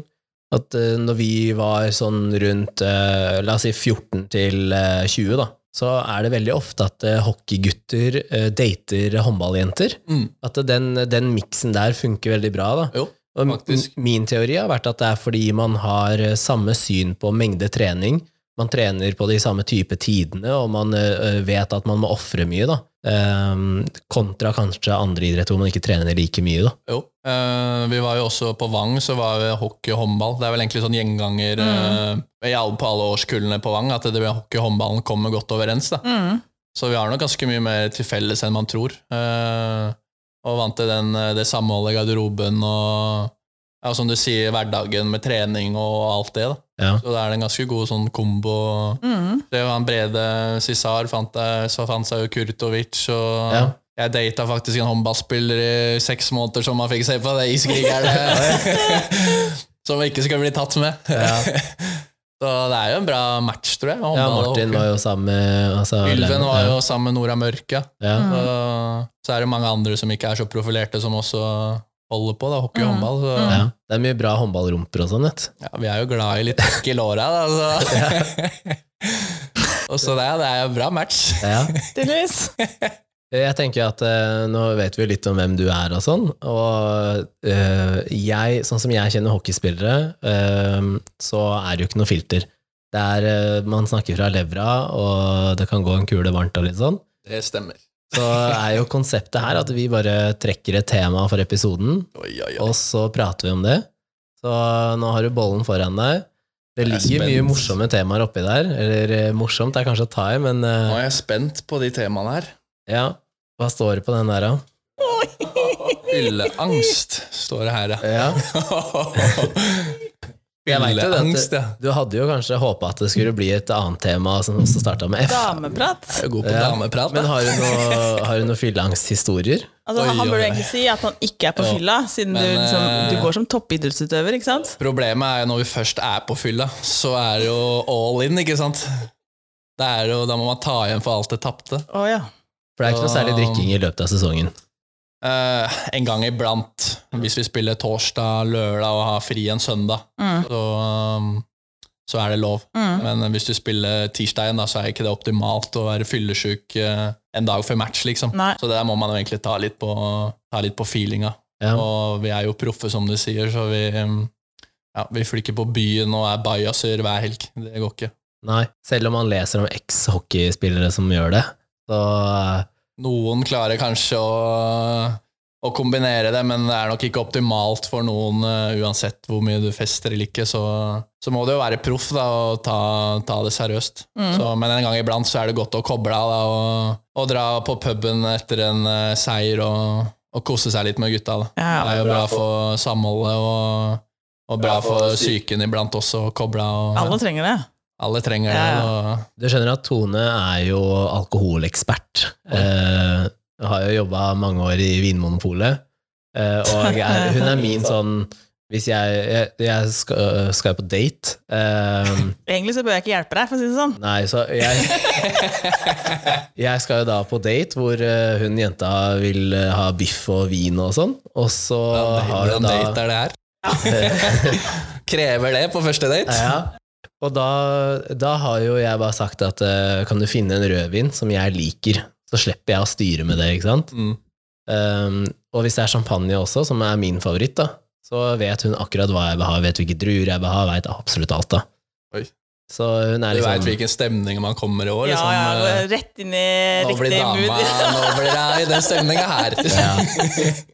A: at uh, når vi var sånn rundt uh, la oss si 14 til eh, 20, da, så er det veldig ofte at eh, hockeygutter eh, dater håndballjenter.
C: Mm.
A: At den, den miksen der funker veldig bra. da.
C: Jo,
A: Og min teori har vært at det er fordi man har eh, samme syn på mengde trening. Man trener på de samme type tidene, og man eh, vet at man må ofre mye, da. Ehm, kontra kanskje andre idretter hvor man ikke trener like mye, da.
C: Jo. Eh, vi var jo også på Vang, så var det hockey og håndball. Det er vel egentlig sånn gjenganger
B: Mm.
C: eh, på alle årskullene på Vang, at det med hockey og håndballen kommer godt overens. da.
B: Mm.
C: Så vi har nok ganske mye mer til felles enn man tror. Eh, og vant til den, det samholdet i garderoben og ja, som du sier, hverdagen med trening og alt det. da.
A: Ja.
C: Så det er en ganske god sånn kombo.
B: Mm.
C: Det var han Brede Cissar, fant, det- så fant seg jo Kurtovic, og
A: Ja.
C: jeg data faktisk en håndballspiller i seks måneder som man fikk se på det iskrigerne. som ikke skulle bli tatt med.
A: Ja.
C: så det er jo en bra match, tror jeg.
A: ja, Martin var jo sammen med altså,
C: Ylven var
A: ja.
C: jo sammen med Nora Mørke.
A: ja.
C: Og så er det mange andre som ikke er så profilerte, som også holder på. da, Hockey og
B: Mm.
C: håndball. Så
A: ja. Det er mye bra håndballrumper og sånn, vet du.
C: ja, vi er jo glad i litt trekk i låra, da. Så. og så det, det er jo en bra match.
A: Ja.
B: Tydeligvis.
A: Jeg tenker at eh, nå vet vi jo litt om hvem du er og sånn, og eh, jeg, sånn som jeg kjenner hockeyspillere, eh, så er det jo ikke noe filter. Det er, eh, man snakker fra levra, og det kan gå en kule varmt og litt sånn.
C: Det stemmer.
A: Så er jo konseptet her at vi bare trekker et tema for episoden,
C: Oi, oi, oi.
A: og så prater vi om det. Så nå har du bollen foran deg. Det
C: er
A: ligger mye morsomme temaer oppi der. Eller eh, morsomt er kanskje å ta i, men uh,
C: Nå er jeg spent på de temaene her.
A: ja. Hva står det på den der, da?
C: Fylleangst står det her, ja.
A: Ja. Jeg vet jo det
C: ja.
A: Du hadde jo kanskje håpa at det skulle bli et annet tema som også starta med F.
B: Dameprat.
C: Jeg er god på
A: Ja.
C: dameprat.
A: Men har du noen har noe fylleangsthistorier?
B: Altså,
C: Oi,
B: han burde egentlig si at han ikke er på
C: Ja.
B: fylla, siden du, liksom,
C: eh,
B: du går som toppidrettsutøver, ikke sant?
C: Problemet er jo når vi først er på fylla, så er det jo all in, ikke sant? Det er jo, da må man ta igjen for alt det tapte.
B: Oh, ja.
A: For det er ikke noe særlig drikking i løpet av sesongen.
C: Eh, en gang iblant, hvis vi spiller torsdag, lørdag og har fri en søndag,
B: Mm.
C: så, um, så er det lov.
B: Mm.
C: Men hvis du spiller tirsdagen, da, så er ikke det optimalt å være fyllesyk uh, en dag før match, liksom.
B: Nei.
C: Så det der må man jo egentlig ta litt på, ta litt på feelinga.
A: Ja.
C: Og vi er jo proffe, som du sier, så vi, um, ja, vi flykker på byen og er bajaser hver helg. Det går ikke.
A: Nei. Selv om man leser om eks-hockeyspillere som gjør det, så eh,
C: Noen klarer kanskje å, å kombinere det, men det er nok ikke optimalt for noen, uh, uansett hvor mye du fester eller ikke. Så, så må du jo være proff da, og ta, ta det seriøst.
B: Mm.
C: Så, men en gang iblant så er det godt å koble av da, og, og dra på puben etter en uh, seier og, og kose seg litt med gutta. Da.
B: Ja,
C: Det er jo bra for samholdet og, og bra for psyken iblant også, å koble av.
B: Alle trenger det.
C: alle trenger det.
B: ja.
A: Du skjønner at Tone er jo alkoholekspert. Eh, har jo jobba mange år i Vinmonopolet. Eh, og er, hun er min sånn hvis jeg, jeg, jeg skal, øh, skal på date ehm,
B: Egentlig så bør jeg ikke hjelpe deg, for å si det sånn.
A: Nei, så jeg Jeg skal jo da på date hvor øh, hun jenta vil øh, ha biff og vin og sånn, og så har hun
C: Hvordan date er det her? Krever det på første date?
A: Ja. Og da, da har jo jeg bare sagt at kan du finne en rødvin som jeg liker, så slipper jeg å styre med det, ikke sant?
C: Mm.
A: Um, og hvis det er champagne også, som er min favoritt, da, så vet hun akkurat hva jeg vil ha, vet hvilke druer jeg vil ha, vet absolutt alt, da.
C: Oi.
A: Så hun er
C: Du
A: liksom
C: veit hvilken stemning man kommer i år?
B: Ja,
C: liksom,
B: ja,
C: eh,
B: rett inn i
C: Nå
B: riktig
C: dama
B: mood.
C: Nå blir jeg i den stemninga her.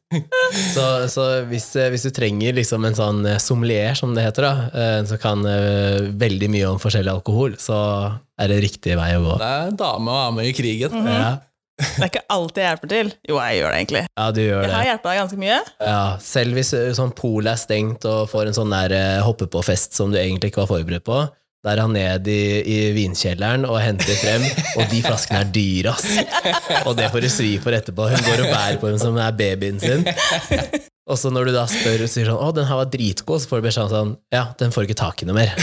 A: Så, så hvis, eh, hvis du trenger liksom en sånn eh, sommelier, som det heter, da, eh, som kan eh, veldig mye om forskjellig alkohol, så er det riktig vei å gå.
C: Det er en dame å ha med i krigen.
B: Mhm.
A: Ja,
B: Det er ikke alltid jeg hjelper til. Jo, jeg gjør det egentlig.
A: ja du gjør
B: Jeg har
A: det.
B: hjulpet deg ganske mye.
A: Ja, selv hvis eh, sånn polet er stengt og får en sånn der eh, hoppe på-fest som du egentlig ikke var forberedt på, da er han ned i, i vinkjelleren og henter frem, og de flaskene er dyre, ass. Og det får du svi for etterpå. Hun går og bærer på dem som er babyen sin. Og så når du da spør og sier sånn 'Å, den her var dritgod', så får du beskjed om sånn 'Ja, den får ikke tak i noe mer'.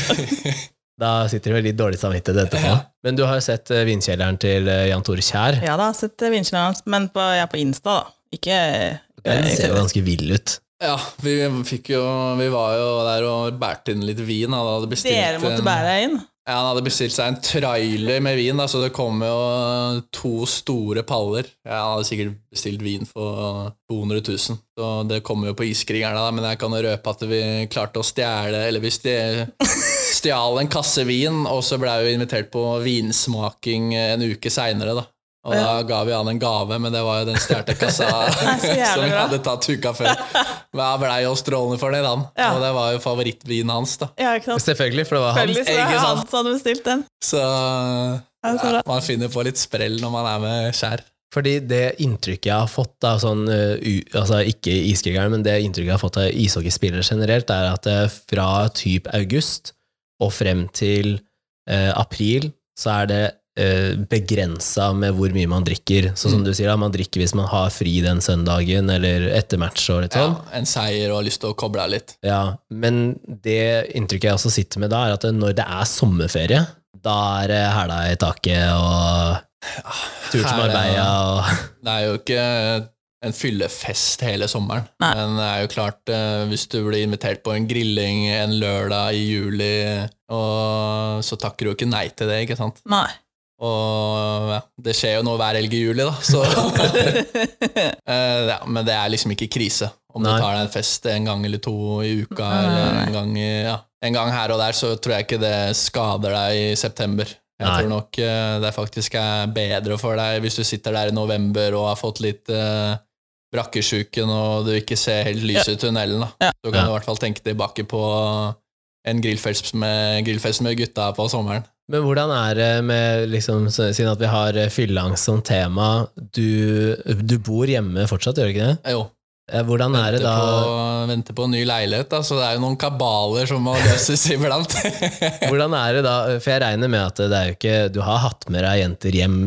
A: Da sitter du med litt dårlig samvittighet etterpå. Men du har jo sett eh, vinkjelleren til eh, Jan Tore Kjær.
B: Ja da, sett vinkjelleren hans, men på, jeg er på Insta, da. Ikke
A: Den ser jo ganske vill ut.
C: Ja, vi fikk jo Vi var jo der og bærte inn litt vin. Han hadde bestilt
B: Dere måtte bære deg inn.
C: Ja, han hadde bestilt seg en trailer med vin, da, så det kom jo to store paller. Ja, han hadde sikkert bestilt vin for 200 000, så det kom jo på iskrigerne, da, men jeg kan jo røpe at vi klarte å stjele Eller vi stjal en kasse vin, og så blei vi invitert på vinsmaking en uke seinere, da. Og da ga vi han en gave, men det var jo den stjålne kassa som vi hadde tatt uka før. Men han blei jo strålende fornøyd, han.
B: Ja.
C: Og det var jo favorittvinen hans, da.
B: Ja, ikke sant?
A: Selvfølgelig, for det var
B: hans. Det
C: sant?
B: han som hadde bestilt den.
C: Så
B: Ja,
C: man finner på litt sprell når man er med skjær.
A: Fordi det inntrykket jeg har fått, da, sånn, uh, altså ikke iskrigeren, men det inntrykket jeg har fått av ishockeyspillere generelt, er at uh, fra typ august og frem til uh, april, så er det begrensa med hvor mye man drikker. Så som
C: Mm.
A: du sier, da, man drikker hvis man har fri den søndagen, eller etter match og litt
C: Ja,
A: sånn.
C: en seier og har lyst til å koble av litt.
A: Ja, men det inntrykket jeg også sitter med da, er at når det er sommerferie, da er det hæla i taket og tur til Marbella og
C: Det er jo ikke en fyllefest hele sommeren,
B: Nei.
C: men det er jo klart, eh, hvis du blir invitert på en grilling en lørdag i juli, og så takker du jo ikke nei til det, ikke sant?
B: Nei.
C: Og ja, det skjer jo nå hver helg i juli, da, så Eh, ja, Men det er liksom ikke krise. Om
A: Nei.
C: du tar deg en fest en gang eller to i uka,
B: Nei, nei,
C: eller
B: nei.
C: en gang, i, ja, en gang her og der, så tror jeg ikke det skader deg i september. Jeg
A: Nei.
C: tror nok eh, det faktisk er bedre for deg hvis du sitter der i november og har fått litt uh, brakkesjuken og du ikke ser helt lyset i tunnelen. Da.
B: Ja.
C: Så kan
A: Ja.
C: du i hvert fall tenke tilbake på en grillfest med, grillfest med gutta på sommeren.
A: Men hvordan er det med, liksom, siden at vi har eh, fylleangst som tema, du, du bor hjemme fortsatt, gjør du ikke det?
C: Jo,
A: Hvordan Hvordan er det da
C: på, venter på en ny leilighet, da, så det er jo noen kabaler som må løses iblant.
A: Hvordan er det da, for jeg regner med at det er jo ikke Du har hatt med deg jenter hjem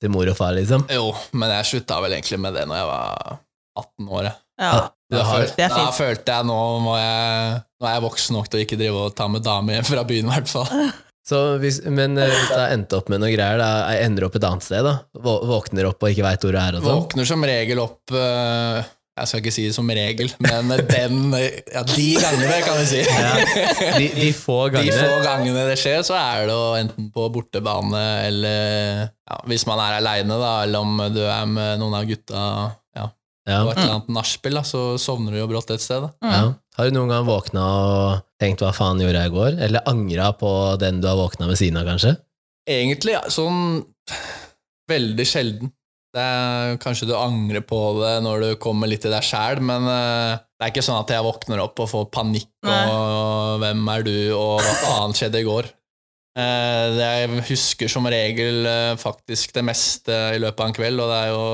A: til mor og far, liksom?
C: jo, men jeg slutta vel egentlig med det når jeg var 18 år.
B: Ja.
C: Da,
A: har,
C: føl-
B: Det er
C: da følte jeg nå må jeg Nå er jeg voksen nok til å ikke drive og ta med dame hjem fra byen, i hvert fall.
A: så hvis, men eh, hvis jeg endte opp med noe greier, da, jeg ender opp et annet sted, da? Våkner opp og ikke veit hvor du er og sånn?
C: Våkner som regel opp eh, Jeg skal ikke si det som regel, men den Ja, de gangene, kan vi si.
A: Ja, de, de få
C: De få
A: gangene.
C: gangene det skjer, så er det jo enten på bortebane eller ja, Hvis man er aleine, da, eller om du er med noen av gutta ja,
A: Ja,
C: og et eller annet nachspiel, så sovner du jo brått et sted. Da.
A: ja. Har du noen gang våkna og tenkt 'hva faen gjorde jeg i går'? Eller angra på den du har våkna ved siden av, kanskje?
C: Egentlig ja, sånn veldig sjelden. Det er, kanskje du angrer på det når du kommer litt til deg sjæl, men uh, det er ikke sånn at jeg våkner opp og får panikk
B: Nei.
C: og 'hvem er du', og 'hva faen skjedde i går'? Uh, jeg husker som regel uh, faktisk det meste i løpet av en kveld, og det er jo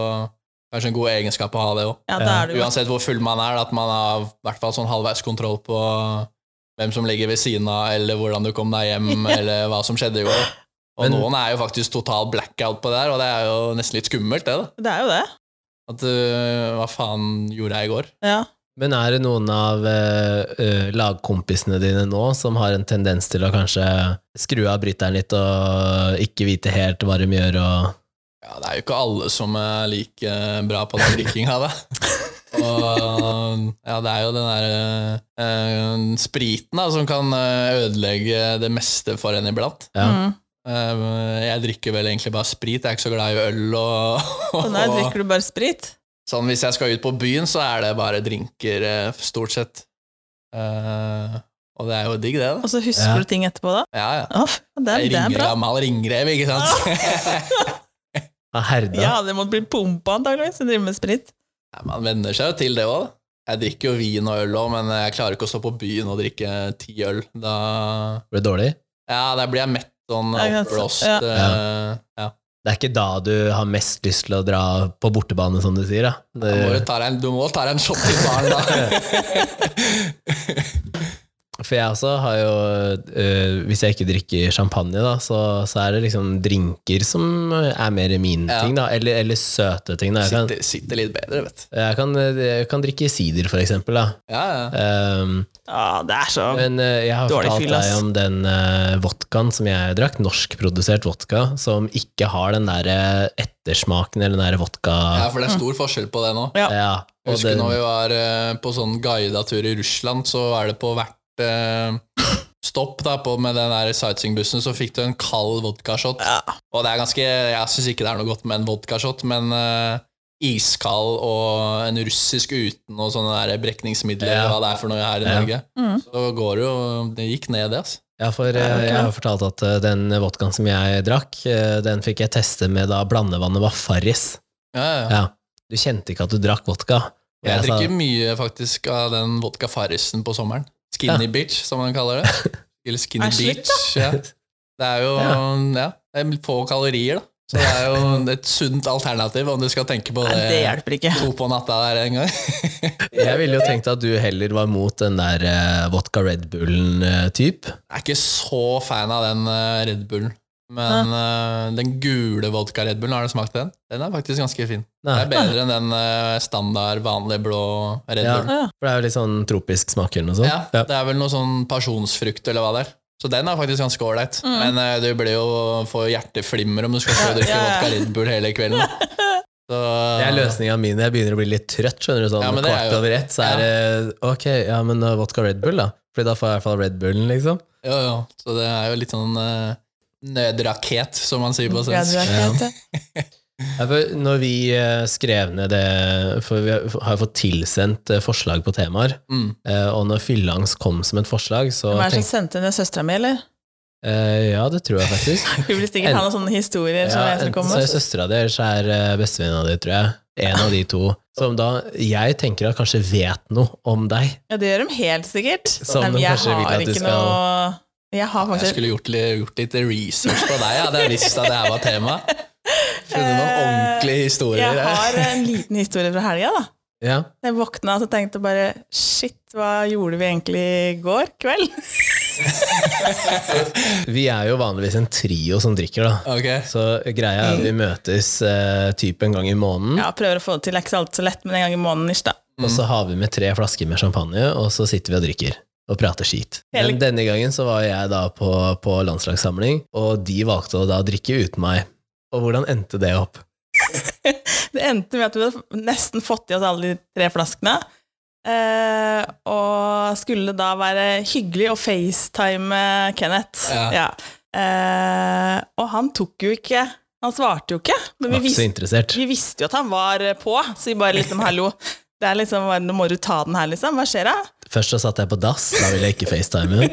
C: kanskje en god egenskap å ha det òg.
B: ja,
C: Uansett hvor full man er, at man har hvert fall sånn halvveis kontroll på hvem som ligger ved siden av, eller hvordan du kom deg hjem, eller hva som skjedde i går. Og
A: Men-
C: noen er jo faktisk total blackout på det der, og det er jo nesten litt skummelt, det. da.
B: Det er jo det.
C: At uh, Hva faen gjorde jeg i går?
B: Ja.
A: Men er det noen av eh, lagkompisene dine nå som har en tendens til å kanskje skru av bryteren litt og ikke vite helt hva de gjør, og
C: Ja, det er jo ikke alle som er like bra på den drikkinga, da. Og ja, det er jo den der uh, spriten da, som kan eh, ødelegge det meste for en iblant.
A: ja.
B: Mm.
C: Uh, jeg drikker vel egentlig bare sprit, jeg er ikke så glad i øl og,
B: Og Nei, drikker du bare sprit.
C: Sånn hvis jeg skal ut på byen, så er det bare drinker, eh, stort sett. Uh, og det er jo digg, det, da.
B: Og så husker
A: Ja.
B: du ting etterpå, da.
C: Ja, ja.
B: Oh, det, er- det er
C: ringer
B: bra.
C: gammel ringrev, ikke sant?
A: Ja, Herda.
B: Ja, det måtte bli pumpa antakeligvis, å driver med sprit.
C: Ja, man venner seg jo til det òg. Jeg drikker jo vin og øl òg, men jeg klarer ikke å stå på byen og drikke ti øl. Da,
A: Blir det dårlig?
C: ja, da blir jeg mett sånn
B: Ja, jeg
C: oppblåst.
B: ja.
C: eh, Ja.
A: Det er ikke da du har mest lyst til å dra på bortebane, som du sier, da.
C: Da må du, ta deg en, du må ta deg en shot i baren, da.
A: for jeg også har jo eh, Hvis jeg ikke drikker champagne, da, så, så er det liksom drinker som er mer min
C: Ja.
A: ting, da. Eller, eller søte ting. Da. Jeg kan,
C: Sitter, sitter litt bedre, vet du.
A: jeg kan, jeg kan drikke sider, for eksempel. Da.
C: Ja, ja.
A: Um,
B: Ja, det er så
A: Men eh, jeg har
B: Dårlig
A: fortalt
B: fyll,
A: deg om den uh, vodkaen som jeg drakk, norskprodusert vodka, som ikke har den der eh, ettersmaken eller den der vodka
C: ja, for det er stor forskjell på det nå.
B: Ja.
A: Ja,
C: Jeg husker
A: den,
C: når vi var eh, på sånn guida tur i Russland, så er det på hvert eh, stopp da, på, med den der sightseeingbussen, så fikk du en kald vodkashot.
B: Ja.
C: Og det er ganske Jeg syns ikke det er noe godt med en vodkashot, men eh, iskald og en russisk uten og sånne der brekningsmidler,
A: Ja.
C: hva det er for noe her i
A: Ja.
C: Norge,
B: Mm.
C: så går det jo Det gikk ned, det, altså.
A: ja, for eh, jeg har fortalt at eh, den vodkaen som jeg drakk, eh, den fikk jeg teste med da blandevannet var Farris.
C: Ja, ja.
A: Ja. Du kjente ikke at du drakk vodka. Jeg,
C: Jeg
A: sa-
C: drikker mye faktisk av den vodka Farrisen på sommeren. Skinny bitch, som man kaller det. Eller skinny beach. Ja. Det er jo
A: Ja.
C: ja. det er få kalorier, da. Så det er jo et sunt alternativ om du skal tenke på
B: Nei,
C: det,
B: det hjelper ikke.
C: to på natta der en gang.
A: Jeg ville jo tenkt at du heller var mot den der eh, vodka Red Bullen-typ.
C: Jeg er ikke så fan av den eh, Red Bullen. Men uh, den gule vodka Red Bullen, har du smakt den? Den er faktisk ganske fin. Det er bedre enn den uh, standard, vanlige blå Red
A: Ja.
C: Bullen.
B: Ja.
A: for det er jo litt sånn tropisk smak eller noe sånt.
C: Ja, det er vel noe sånn pasjonsfrukt eller hva det er. Så den er faktisk ganske ålreit.
B: Mm.
C: Men uh, du blir jo får hjerteflimmer om du skal stå og drikke
B: Ja, ja.
C: vodka Red Bull hele kvelden. Så,
A: Det er løsninga mi når jeg begynner å bli litt trøtt. skjønner du, sånn
C: Ja,
A: Kvart
C: jo-
A: over ett, så er det ok, ja, men vodka Red Bull, da. Fordi da får jeg i hvert fall Red Bullen, liksom.
C: Jo, jo. Så det er jo litt sånn nødrakett, som man sier på
B: Ja,
C: svensk.
A: Ja, når vi eh, skrev ned det For vi har fått tilsendt eh, forslag på temaer,
C: Mm.
A: eh, og når Fyllangs kom som et forslag, så
B: Hvem er det som sendte det? Søstera mi, eller?
A: eh, Ja, det tror jeg faktisk.
B: Hun vil sikkert ha noen sånne historier som
A: Ja,
B: som
A: enten så er søstera di, eller så er bestevenninna di, tror jeg. En av de to. Som da jeg tenker at kanskje vet noe om deg.
B: Ja, det gjør de helt sikkert.
A: Som
B: Nei,
A: de
B: jeg har ikke
A: skal-
B: noe Jeg har
C: Jeg skulle gjort litt, gjort litt research på deg, hadde jeg visst at det her var tema. Funnet noen ordentlige historier.
B: Jeg har en liten historie fra helga, da.
A: Ja.
B: Jeg våkna og tenkte bare Shit, hva gjorde vi egentlig i går kveld?
A: Vi er jo vanligvis en trio som drikker, da.
C: Okay.
A: Så greia er at vi møtes uh, typ en gang i måneden,
B: Ja, prøver å få det til. Det er ikke alltid så lett, men en gang i måneden ish, da.
A: og så har vi med tre flasker med champagne, og så sitter vi og drikker. Og prater skit. Men denne gangen så var jeg da på, på landslagssamling, og de valgte å da drikke uten meg. Og hvordan endte det opp?
B: Det endte med at vi hadde nesten fått i oss alle de tre flaskene. Eh, og skulle da være hyggelig å facetime Kenneth.
C: Ja.
B: Eh, og han tok jo ikke Han svarte jo ikke. Men vi visste, vi visste jo at han var på, så vi bare liksom hallo. Det er liksom, Nå må du ta den her, liksom. Hva skjer da?
A: Først så satt jeg på dass, da ville jeg ikke facetime.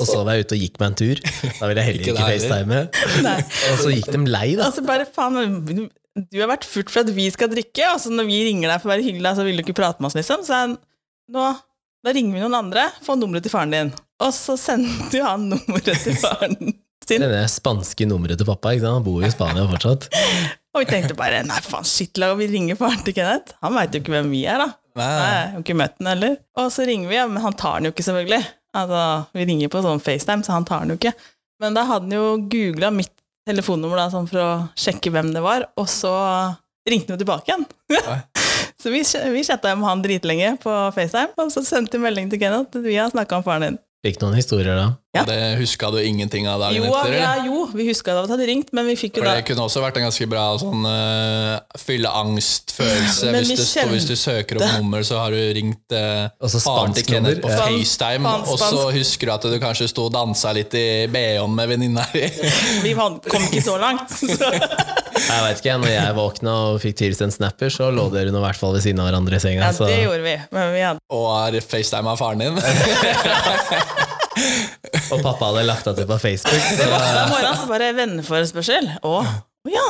A: Og så var jeg ute og gikk meg en tur, da ville jeg heller
C: Ikke
A: ikke facetime. Og så gikk de lei, da.
B: Altså bare, faen, du har vært furt for at vi skal drikke, og så når vi ringer deg for å være hyggelig, så vil du ikke prate med oss, liksom. Så jeg, nå, da ringer vi noen andre, få nummeret til faren din. Og så sendte jo han nummeret til faren sin.
A: Det er det spanske nummeret til pappa, ikke sant? han bor jo i Spania fortsatt.
B: Og vi tenkte bare, nei faen, shit, la vi ringer faren til Kenneth. Han vet jo ikke hvem vi er, da.
C: Nei,
B: Nei, jeg har ikke møtt den heller. Og så ringer vi, ja, men han tar den jo ikke, selvfølgelig. Altså, vi ringer på sånn FaceTime, så han tar den jo ikke. Men da hadde han jo googla mitt telefonnummer da, sånn for å sjekke hvem det var, og så ringte han jo tilbake igjen. Så vi, vi chatta med han dritlenge på FaceTime, og så sendte vi melding til Kenneth at vi har snakka om faren din.
A: Fikk noen historier da.
B: Ja.
C: Det huska du ingenting av dagen
B: Jo,
C: etter?
B: ja, jo, vi huska det hadde ringt, men vi fikk jo
C: For
B: da
C: det kunne også vært en ganske bra sånn uh, fylleangstfølelse.
B: Men
C: Hvis, det står- hvis du søker opp nummer, så har du ringt uh, faren til Kenneth på.
B: Ja.
C: FaceTime, og så husker du at du kanskje sto og dansa litt i BH-en med venninna di.
B: Vi kom ikke så langt. Så.
A: Jeg vet ikke, når jeg våkna og fikk tilsendt snapper, så lå dere nå i hvert fall ved siden av hverandre i senga.
B: Ja,
A: så
B: det gjorde vi. Men vi hadde
C: Og har FaceTime av faren din.
A: Og pappa hadde lagt det det på Facebook. Så
B: Hver morgen så bare venneforespørsel. Og, og ja.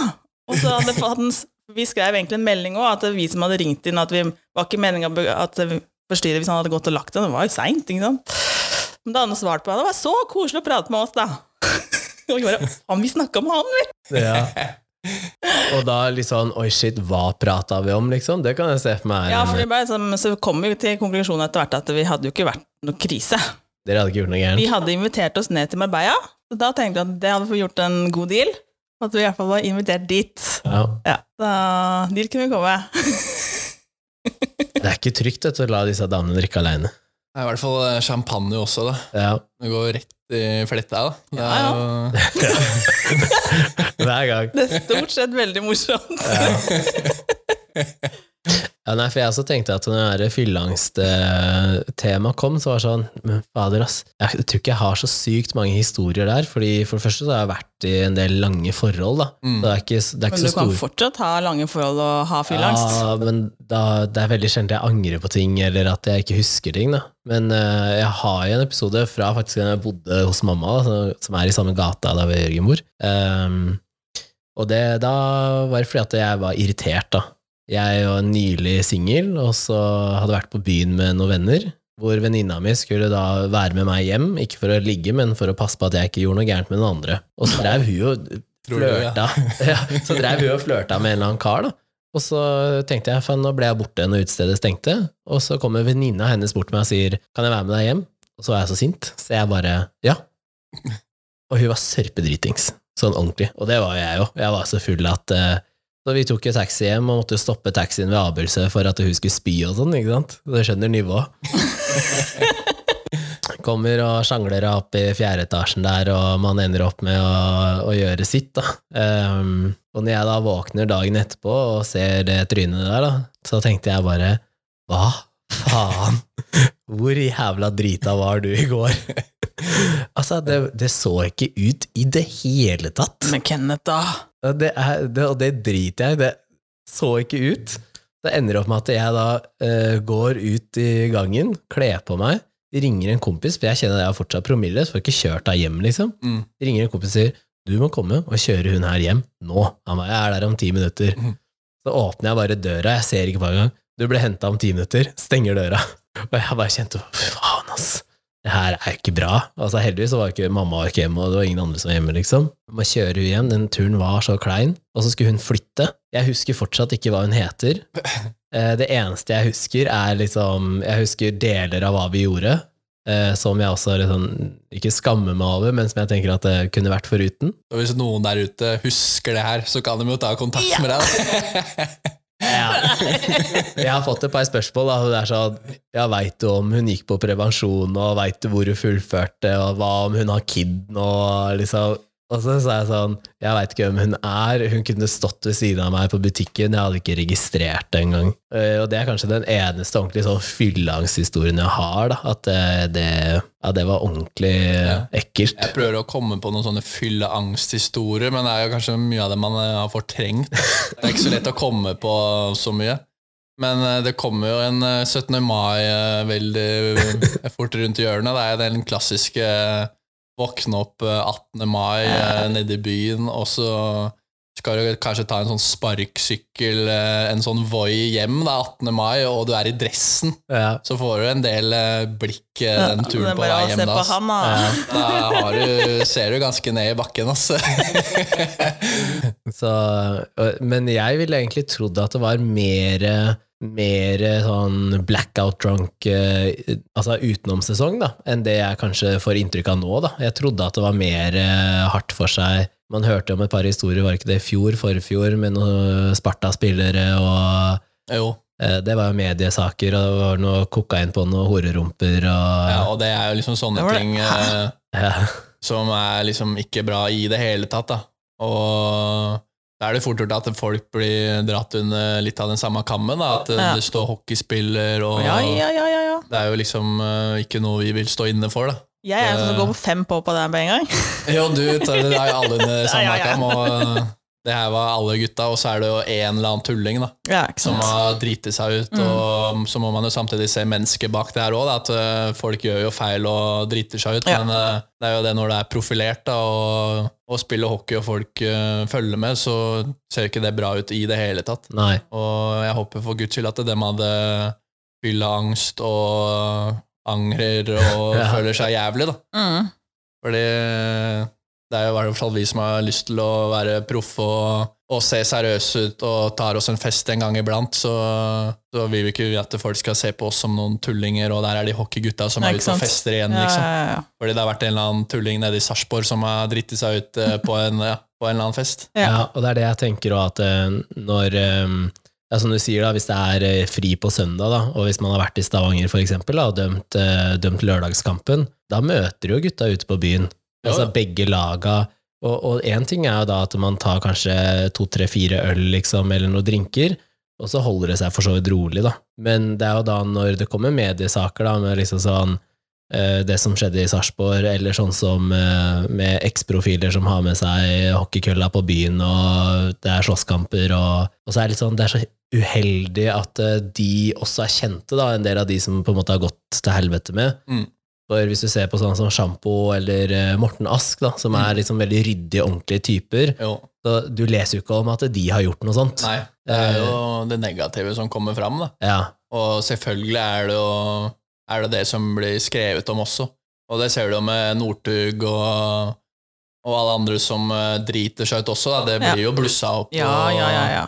B: Og så hadde hadde vi skrev egentlig en melding òg, at vi som hadde ringt inn, at vi var ikke meninga at det forstyrre hvis han hadde gått og lagt den. Det var jo seint, ikke sant. Men da hadde han svart på det. Det var så koselig å prate med oss, da. Og vi bare Faen, vi snakka med han, vi!
A: ja. Og da litt sånn Oi, shit, hva prata vi om, liksom? Det kan jeg se for meg.
B: Ja, for bare, så, så kom vi til konklusjonen etter hvert at vi hadde jo ikke vært noe krise.
A: Dere hadde ikke gjort noe
B: Vi hadde invitert oss ned til Marbella, så da tenkte vi at det hadde vi gjort en god deal. At vi i hvert fall var invitert dit.
A: Ja.
B: Ja, da, dit kunne vi komme.
A: Det er ikke trygt vet å la disse damene drikke aleine.
C: Det er i hvert fall eh, champagne også, da.
A: Ja.
C: Det går rett i fletta. da. Det
B: Ja,
C: er
B: ja.
C: jo
A: Hver gang.
B: Det er stort sett veldig morsomt.
A: Ja, nei, for jeg også tenkte at når det fylleangsttemaet kom, så var det sånn Men fader, ass. Jeg tror ikke jeg har så sykt mange historier der. Fordi For det første så har jeg vært i en del lange forhold, da.
C: Mm.
A: Det er ikke, det er ikke
B: Men du
A: så
B: kan
A: stor
B: fortsatt ha lange forhold og ha fylleangst.
A: Ja, men da, det er veldig sjelden jeg angrer på ting, eller at jeg ikke husker ting. Da. Men uh, jeg har jo en episode fra faktisk da jeg bodde hos mamma, da, som er i samme gata der hvor Jørgen bor. Um, og det, da var det fordi at jeg var irritert, da. Jeg var nylig singel, og så hadde vært på byen med noen venner. Hvor venninna mi skulle da være med meg hjem, ikke for å ligge, men for å passe på at jeg ikke gjorde noe gærent med noen andre. Og så drev hun og flørta. Ja, så drev hun og flørta med en eller annen kar, da. Og så tenkte jeg, faen, nå ble jeg borte når utestedet stengte. Og så kommer venninna hennes bort til meg og sier, kan jeg være med deg hjem? Og så var jeg så sint, så jeg bare, ja. Og hun var sørpedritings, sånn ordentlig. Og det var jeg jo. Jeg var så full at eh, Så vi tok jo taxi hjem og måtte stoppe taxien ved Abelse for at hun skulle spy og sånn, ikke sant? Du skjønner nivået. Kommer og sjangler opp i fjerde etasjen der, og man ender opp med å, å gjøre sitt, da. Um, og når jeg da våkner dagen etterpå og ser det trynet der, da, så tenkte jeg bare Hva faen? Hvor jævla drita var du i går? altså, det, det så ikke ut i det hele tatt.
B: Men Kenneth, da?
A: Det er, det, og det driter jeg i. Det så ikke ut. Det ender opp med at jeg da uh, går ut i gangen, kler på meg, ringer en kompis, for jeg kjenner at jeg har fortsatt promille, så får jeg ikke kjørt deg hjem, liksom.
C: Mm.
A: Ringer en kompis og sier du må komme og kjøre hun her hjem nå. Han bare, jeg er der om ti minutter.
C: Mm.
A: Så åpner jeg bare døra, jeg ser ikke på engang. Du ble henta om ti minutter, stenger døra. Og jeg bare kjente faen, ass. Det her er ikke bra. Altså Heldigvis så var ikke mamma var ikke hjemme, og det var ingen andre som var hjemme, liksom. Man kjører jo hjem, den turen var så klein. Og så skulle hun flytte. Jeg husker fortsatt ikke hva hun heter. Eh, Det eneste jeg husker, er liksom Jeg husker deler av hva vi gjorde, eh, som jeg også liksom, ikke skammer meg over, men som jeg tenker at det kunne vært foruten.
C: Og hvis noen der ute husker det her, så kan de jo ta kontakt med deg.
A: Jeg har fått et par spørsmål. Da. Sånn, ja, Veit du om hun gikk på prevensjon, og veit du hvor hun fullførte, og hva om hun har kid nå? Liksom. Og så sa jeg sånn, jeg veit ikke hvem hun er, hun kunne stått ved siden av meg på butikken, jeg hadde ikke registrert det engang. Eh, Og det er kanskje den eneste ordentlig sånn fylleangsthistorien jeg har, da. At det, det, ja, det var ordentlig
C: Ja.
A: ekkelt.
C: Jeg prøver å komme på noen sånne fylleangsthistorier, men det er jo kanskje mye av det man eh, har fortrengt. Det er ikke så lett å komme på så mye. Men eh, det kommer jo en eh, 17. mai eh, veldig eh, fort rundt hjørnet. Det er den klassiske eh, våkne opp eh, 18. mai eh, nede i byen, og så skal du kanskje ta en sånn sparksykkel, eh, en sånn Voi hjem da, 18. mai, og du er i dressen.
A: Ja.
C: Så får du en del eh, blikk eh, den turen på vei hjem. da,
B: han, da.
A: Ja.
C: Da har du, ser du ganske ned i bakken, altså.
A: Så, men jeg ville egentlig trodd at det var mer mer sånn blackout drunk eh, altså utenomsesong da, enn det jeg kanskje får inntrykk av nå. da. Jeg trodde at det var mer eh, hardt for seg. Man hørte om et par historier, var ikke det i fjor, forfjor, med noen Sparta-spillere og
C: Jo.
A: Eh, Det var jo mediesaker, og det var noe kokain på noen horerumper og
C: Ja, og det er jo liksom sånne
B: Det det.
C: ting eh,
A: Ja.
C: som er liksom ikke bra i det hele tatt, da. Og da er det fort gjort at folk blir dratt under litt av den samme kammen, da. At
B: Ja.
C: det står hockeyspiller og
B: Ja, ja, ja, ja, ja.
C: Det er jo liksom uh, ikke noe vi vil stå inne for, da.
B: Jeg er en som går på fem på på deg med en gang.
C: Jo, du tar det jo alle under samme kam, og eh, det her var alle gutta, og så er det jo en eller annen tulling, da.
B: Ja,
C: Som har driti seg ut,
B: Mm.
C: og så må man jo samtidig se mennesket bak det her òg, at eh, folk gjør jo feil og driter seg ut,
B: Ja.
C: men eh, det er jo det når det er profilert da, og, og spiller hockey og folk uh, følger med, så ser ikke det bra ut i det hele tatt.
A: Nei.
C: Og jeg håper for guds skyld at dem hadde fylleangst og angrer og
A: Ja.
C: føler seg jævlig, da.
B: Mm.
C: Fordi det er jo i hvert fall vi som har lyst til å være proffe og, og se seriøse ut og tar oss en fest en gang iblant, så, så vil vi ikke at folk skal se på oss som noen tullinger, og der er de hockeygutta som
B: Ja,
C: er ute og fester igjen,
B: Ja,
C: liksom.
B: ja, ja.
C: Fordi det har vært en eller annen tulling nede i Sarpsborg som har driti seg ut eh, på en, ja, på en eller annen fest.
B: Ja.
A: Ja, og det er det jeg tenker òg, at eh, når eh, ja, Som du sier, da, hvis det er fri på søndag, da, og hvis man har vært i Stavanger for eksempel, da, og dømt, dømt lørdagskampen, da møter jo gutta ute på byen.
C: Ja.
A: Altså begge laga. Og én ting er jo da at man tar kanskje to, tre, fire øl, liksom, eller noen drinker, og så holder det seg for så vidt rolig, da. Men det er jo da når det kommer mediesaker, da, med liksom sånn eh, det som skjedde i Sarpsborg, eller sånn som eh, med eksprofiler som har med seg hockeykølla på byen, og det er slåsskamper, og, og så er det litt sånn, det er så uheldig at eh, de også er kjente, da, en del av de som på en måte har gått til helvete med.
C: Mm.
A: For hvis du ser på sånn som Sjampo eller eh, Morten Ask, da, som er liksom veldig ryddige, ordentlige typer,
C: Jo,
A: så du leser jo ikke om at de har gjort noe sånt.
C: nei, det er jo det negative som kommer fram, da.
A: Ja,
C: Og selvfølgelig er det jo er det, det som blir skrevet om også. Og det ser du jo med Northug og, og alle andre som eh, driter seg ut også. Da. Det
B: Ja.
C: blir jo blussa opp.
B: Ja,
C: og
B: ja, ja, ja.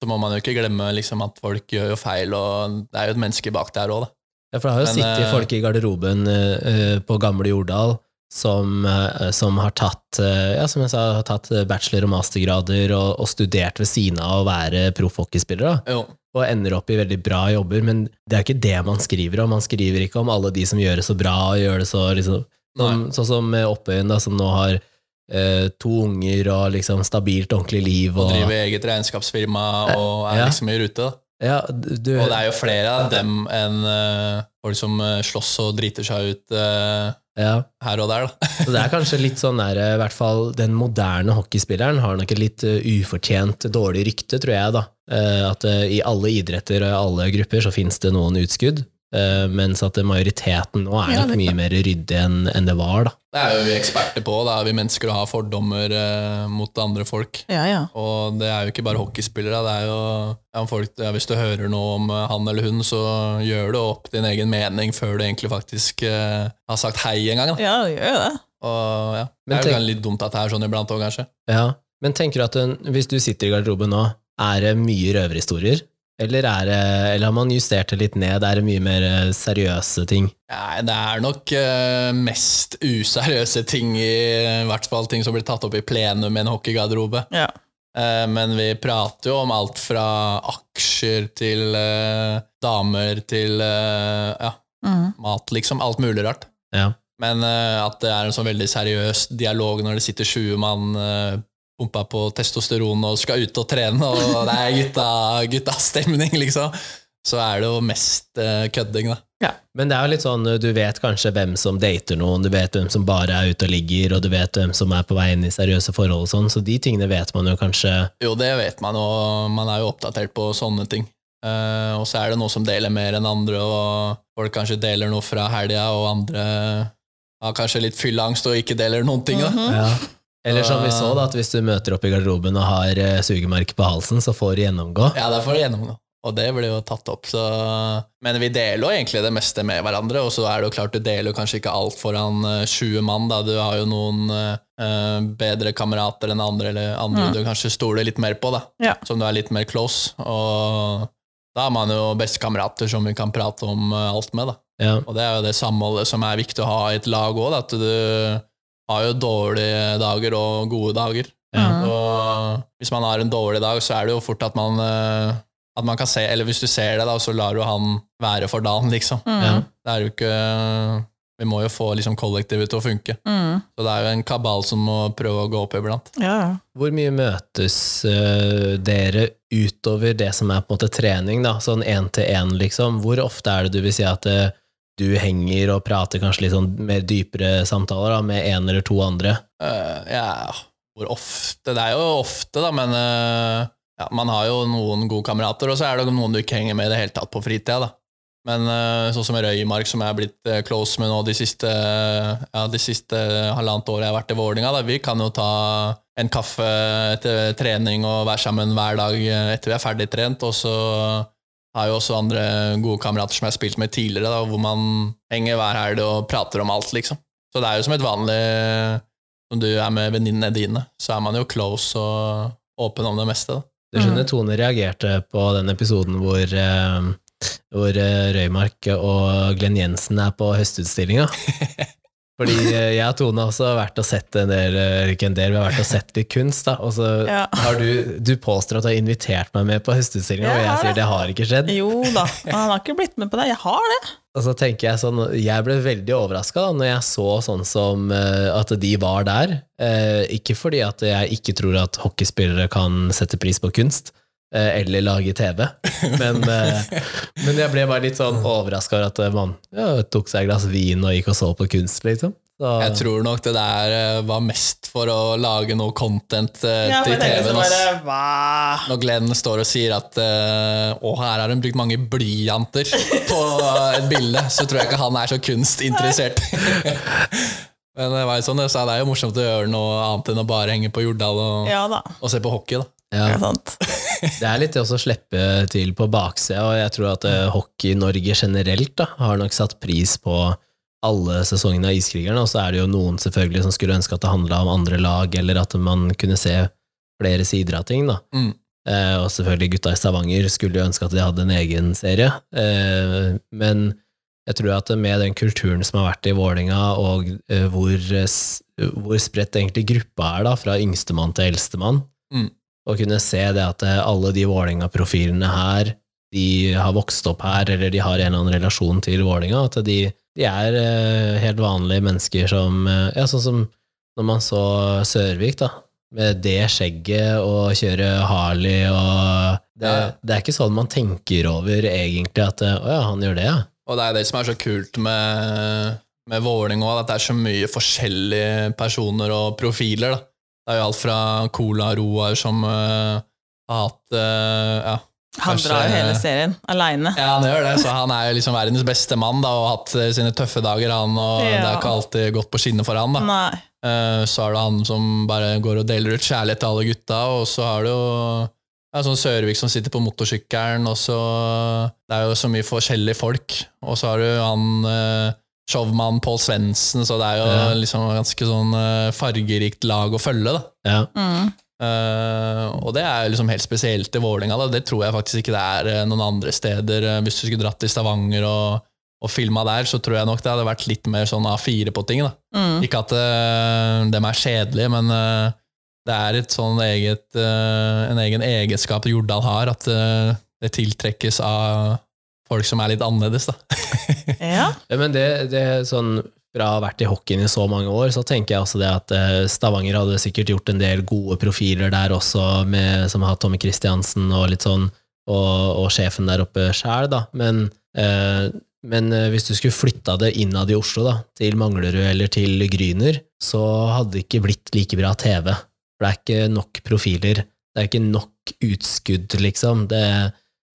C: så må man jo ikke glemme liksom, at folk gjør jo feil, og det er jo et menneske bak der òg, da.
A: Ja, for det har jo
C: Men,
A: sittet
C: eh,
A: folk i garderoben eh, eh, på gamle Jordal som, eh, som har tatt eh, ja, som jeg sa, har tatt eh, bachelor- og mastergrader og, og studert ved siden av å være proffhockeyspillere, da,
C: Jo,
A: og ender opp i veldig bra jobber, men det er ikke det man skriver om. Man skriver ikke om alle de som gjør det så bra og gjør det så liksom, sånn, sånn som Oppøyen, da, som nå har eh, to unger og liksom stabilt, ordentlig liv.
C: og
A: Og,
C: driver eget regnskapsfirma og er
A: Ja.
C: liksom i rute. da.
A: Ja, du,
C: Og det er jo flere av dem enn uh, folk som eh, slåss og driter seg ut uh,
A: ja.
C: her og der, da.
A: Så det er kanskje litt sånn der, i hvert fall den moderne hockeyspilleren har nok et litt ufortjent dårlig rykte, tror jeg, da. Uh, At i alle idretter og i alle grupper så finnes det noen utskudd, mens at majoriteten nå er nok mye mer ryddig enn en det var, da.
C: Det er jo vi eksperter på, da er vi mennesker og har fordommer eh, mot andre folk.
B: ja, ja.
C: Og det er jo ikke bare hockeyspillere, det er jo ja, folk, ja, Hvis du hører noe om eh, han eller hun, så gjør du opp din egen mening før du egentlig faktisk eh, har sagt hei en gang. Da.
B: Ja, det gjør det.
C: Og ja, Det er jo litt dumt at det er sånn iblant òg, kanskje.
A: Ja. Men tenker du at den, hvis du sitter i garderoben nå, er det mye røverhistorier? Eller, er det, eller har man justert det litt ned? Er det mye mer eh, seriøse ting?
C: Nei, det er nok eh, mest useriøse ting, i, i hvert fall ting som blir tatt opp i plenum i en hockeygarderobe.
B: Ja.
C: Eh, men vi prater jo om alt fra aksjer til damer til ja,
B: mm.
C: mat, liksom. Alt mulig rart.
A: Ja.
C: Men at det er en sånn veldig seriøs dialog når det sitter 20 mann pumpa på testosteron og skal ut og trene, og det er gutta, guttastemning, liksom, så er det jo mest uh, kødding, da.
A: Men det er jo litt sånn, du vet kanskje hvem som dater noen, du vet hvem som bare er ute og ligger, og du vet hvem som er på vei inn i seriøse forhold og sånn, så de tingene vet man jo kanskje
C: Jo, det vet man, og man er jo oppdatert på sånne ting. Uh, og så er det noe som deler mer enn andre, og folk kanskje deler noe fra helga, og andre har kanskje litt fylleangst og ikke deler noen ting. Da.
B: Mhm.
A: ja. Eller som vi så, da, at hvis du møter opp i garderoben og har eh, sugemerke på halsen, så får du gjennomgå.
C: Ja, det får du gjennomgå. Og det blir jo tatt opp, så Men vi deler jo egentlig det meste med hverandre, og så er det jo klart du deler jo kanskje ikke alt foran eh, 20 mann, da. Du har jo noen uh, bedre kamerater enn andre, eller andre
B: Mm.
C: du kanskje stoler litt mer på, da.
B: Ja.
C: Som du er litt mer close. Og da har man jo bestekamerater som vi kan prate om eh, alt med, da.
A: Ja.
C: Og det er jo det samholdet som er viktig å ha i et lag òg, at du har jo dårlige dager og gode dager.
A: Ja.
C: Og hvis man har en dårlig dag, så er det jo fort at man eh, At man kan se, eller hvis du ser det, da, så lar du han være for dagen, liksom.
B: Mm.
A: Ja.
C: Det er jo ikke Vi må jo få liksom kollektivet til å funke.
B: Mm.
C: Så det er jo en kabal som må prøve å gå opp iblant.
B: Ja, ja.
A: Hvor mye møtes eh, dere utover det som er på en måte trening, da? Sånn én til én, liksom. Hvor ofte er det du vil si at eh, du henger og prater kanskje litt sånn mer dypere samtaler da, med en eller to andre?
C: Uh, ja, hvor ofte? Det er jo ofte, da, men uh, ja, man har jo noen gode kamerater, og så er det noen du ikke henger med i det hele tatt på fritida, da. Men eh, sånn som Røymark, som jeg er blitt close med nå de siste, ja, de siste halvannet året jeg har vært i Vålerenga, vi kan jo ta en kaffe etter trening og være sammen hver dag etter vi er ferdig trent, og så har jo også andre gode kamerater som jeg har spilt med tidligere, da, hvor man henger hver helg og prater om alt, liksom. Så det er jo som et vanlig Når du er med venninnene dine, så er man jo close og åpen om det meste. Da.
A: Du skjønner, Tone reagerte på den episoden hvor, eh, hvor eh, Røymark og Glenn Jensen er på høstutstillinga. Fordi eh, jeg og Tone har også vært og sett en del, ikke en del, vi har vært og sett litt kunst, da. Og så
B: Ja.
A: har du, du påstår at du har invitert meg med på høstutstillinga, og jeg sier
B: det.
A: det har ikke skjedd.
B: Jo da, han har ikke blitt med på det. Jeg har det.
A: Og så tenker jeg sånn, jeg ble veldig overraska når jeg så sånn som eh, at de var der. Eh, ikke fordi at jeg ikke tror at hockeyspillere kan sette pris på kunst, eh, eller lage TV, men, eh, men jeg ble bare litt sånn overraska over at eh, man ja, tok seg et glass vin og gikk og så på kunst, liksom. Så,
C: Jeg tror nok det der eh, var mest for å lage noe content eh,
B: Ja,
C: til
B: men det
C: TV-en. Når Glenn står og sier at eh, Å, her har hun brukt mange blyanter på et bilde, så tror jeg ikke han er så kunstinteressert. Men det var jo sånn, så det er jo morsomt å gjøre noe annet enn å bare henge på Jordal og,
B: Ja
C: og se på hockey. da.
A: Ja,
B: det er sant.
A: det er litt det å slippe til på baksida, og jeg tror at hockey Hockey-Norge generelt da, har nok satt pris på alle sesongene av Iskrigerne, og så er det jo noen selvfølgelig som skulle ønske at det handla om andre lag, eller at man kunne se flere sider av ting, da.
C: Mm.
A: Eh, og selvfølgelig gutta i Stavanger skulle jo ønske at de hadde en egen serie, eh, men jeg tror at med den kulturen som har vært i Vålinga, og eh, hvor, hvor spredt egentlig gruppa er, da, fra yngstemann til eldstemann,
C: Mm.
A: Å kunne se det at eh, alle de Vålinga-profilene her, de har vokst opp her, eller de har en eller annen relasjon til Vålinga, at de, de er eh, helt vanlige mennesker som eh, Ja, sånn som når man så Sørvik, da, med det skjegget og kjøre Harley og det, det er ikke sånn man tenker over egentlig at Å ja, han gjør det, ja.
C: Og det er det som er så kult med, med Vålerenga, at det er så mye forskjellige personer og profiler. da. Det er jo alt fra Cola Roar som uh, har hatt eh, ja,
B: Han
C: Kanskje-
B: drar jo hele serien aleine.
C: Ja, han gjør det, så han er jo liksom verdens beste mann da, og har hatt eh, sine tøffe dager, han, og det har ikke alltid gått på skinner for han. da.
B: Nei.
C: Uh, Så er det han som bare går og deler ut kjærlighet til alle gutta, og så har du jo ja, sånn Sørvik som sitter på motorsykkelen, og så Det er jo så mye forskjellige folk. Og så har du han showmann Pål Svendsen, så det er jo
A: Ja.
C: liksom ganske sånn eh, fargerikt lag å følge, da.
A: ja.
B: Mm.
C: Uh, og det er liksom helt spesielt i Vålerenga. Det tror jeg faktisk ikke det er eh, noen andre steder. Hvis du skulle dratt til Stavanger og, og filma der, så tror jeg nok det hadde vært litt mer sånn A4 på ting. da.
B: Mm.
C: Ikke at uh, dem er kjedelige, men uh, det er et sånn eget, uh, en egen egenskap Jordal har, at det tiltrekkes av folk som er litt annerledes. da.
B: Ja.
A: Ja, men det, det er sånn fra å ha vært i hockeyen i så mange år, så tenker jeg også det at eh, Stavanger hadde sikkert gjort en del gode profiler der også, med, som har hatt Tommy Kristiansen og litt sånn, og, og sjefen der oppe sjæl, da. Men, eh, men eh, hvis du skulle flytta det innad i Oslo, da, til Manglerud eller til Gryner, så hadde det ikke blitt like bra TV. For det er ikke nok profiler. Det er ikke nok utskudd, liksom. Det,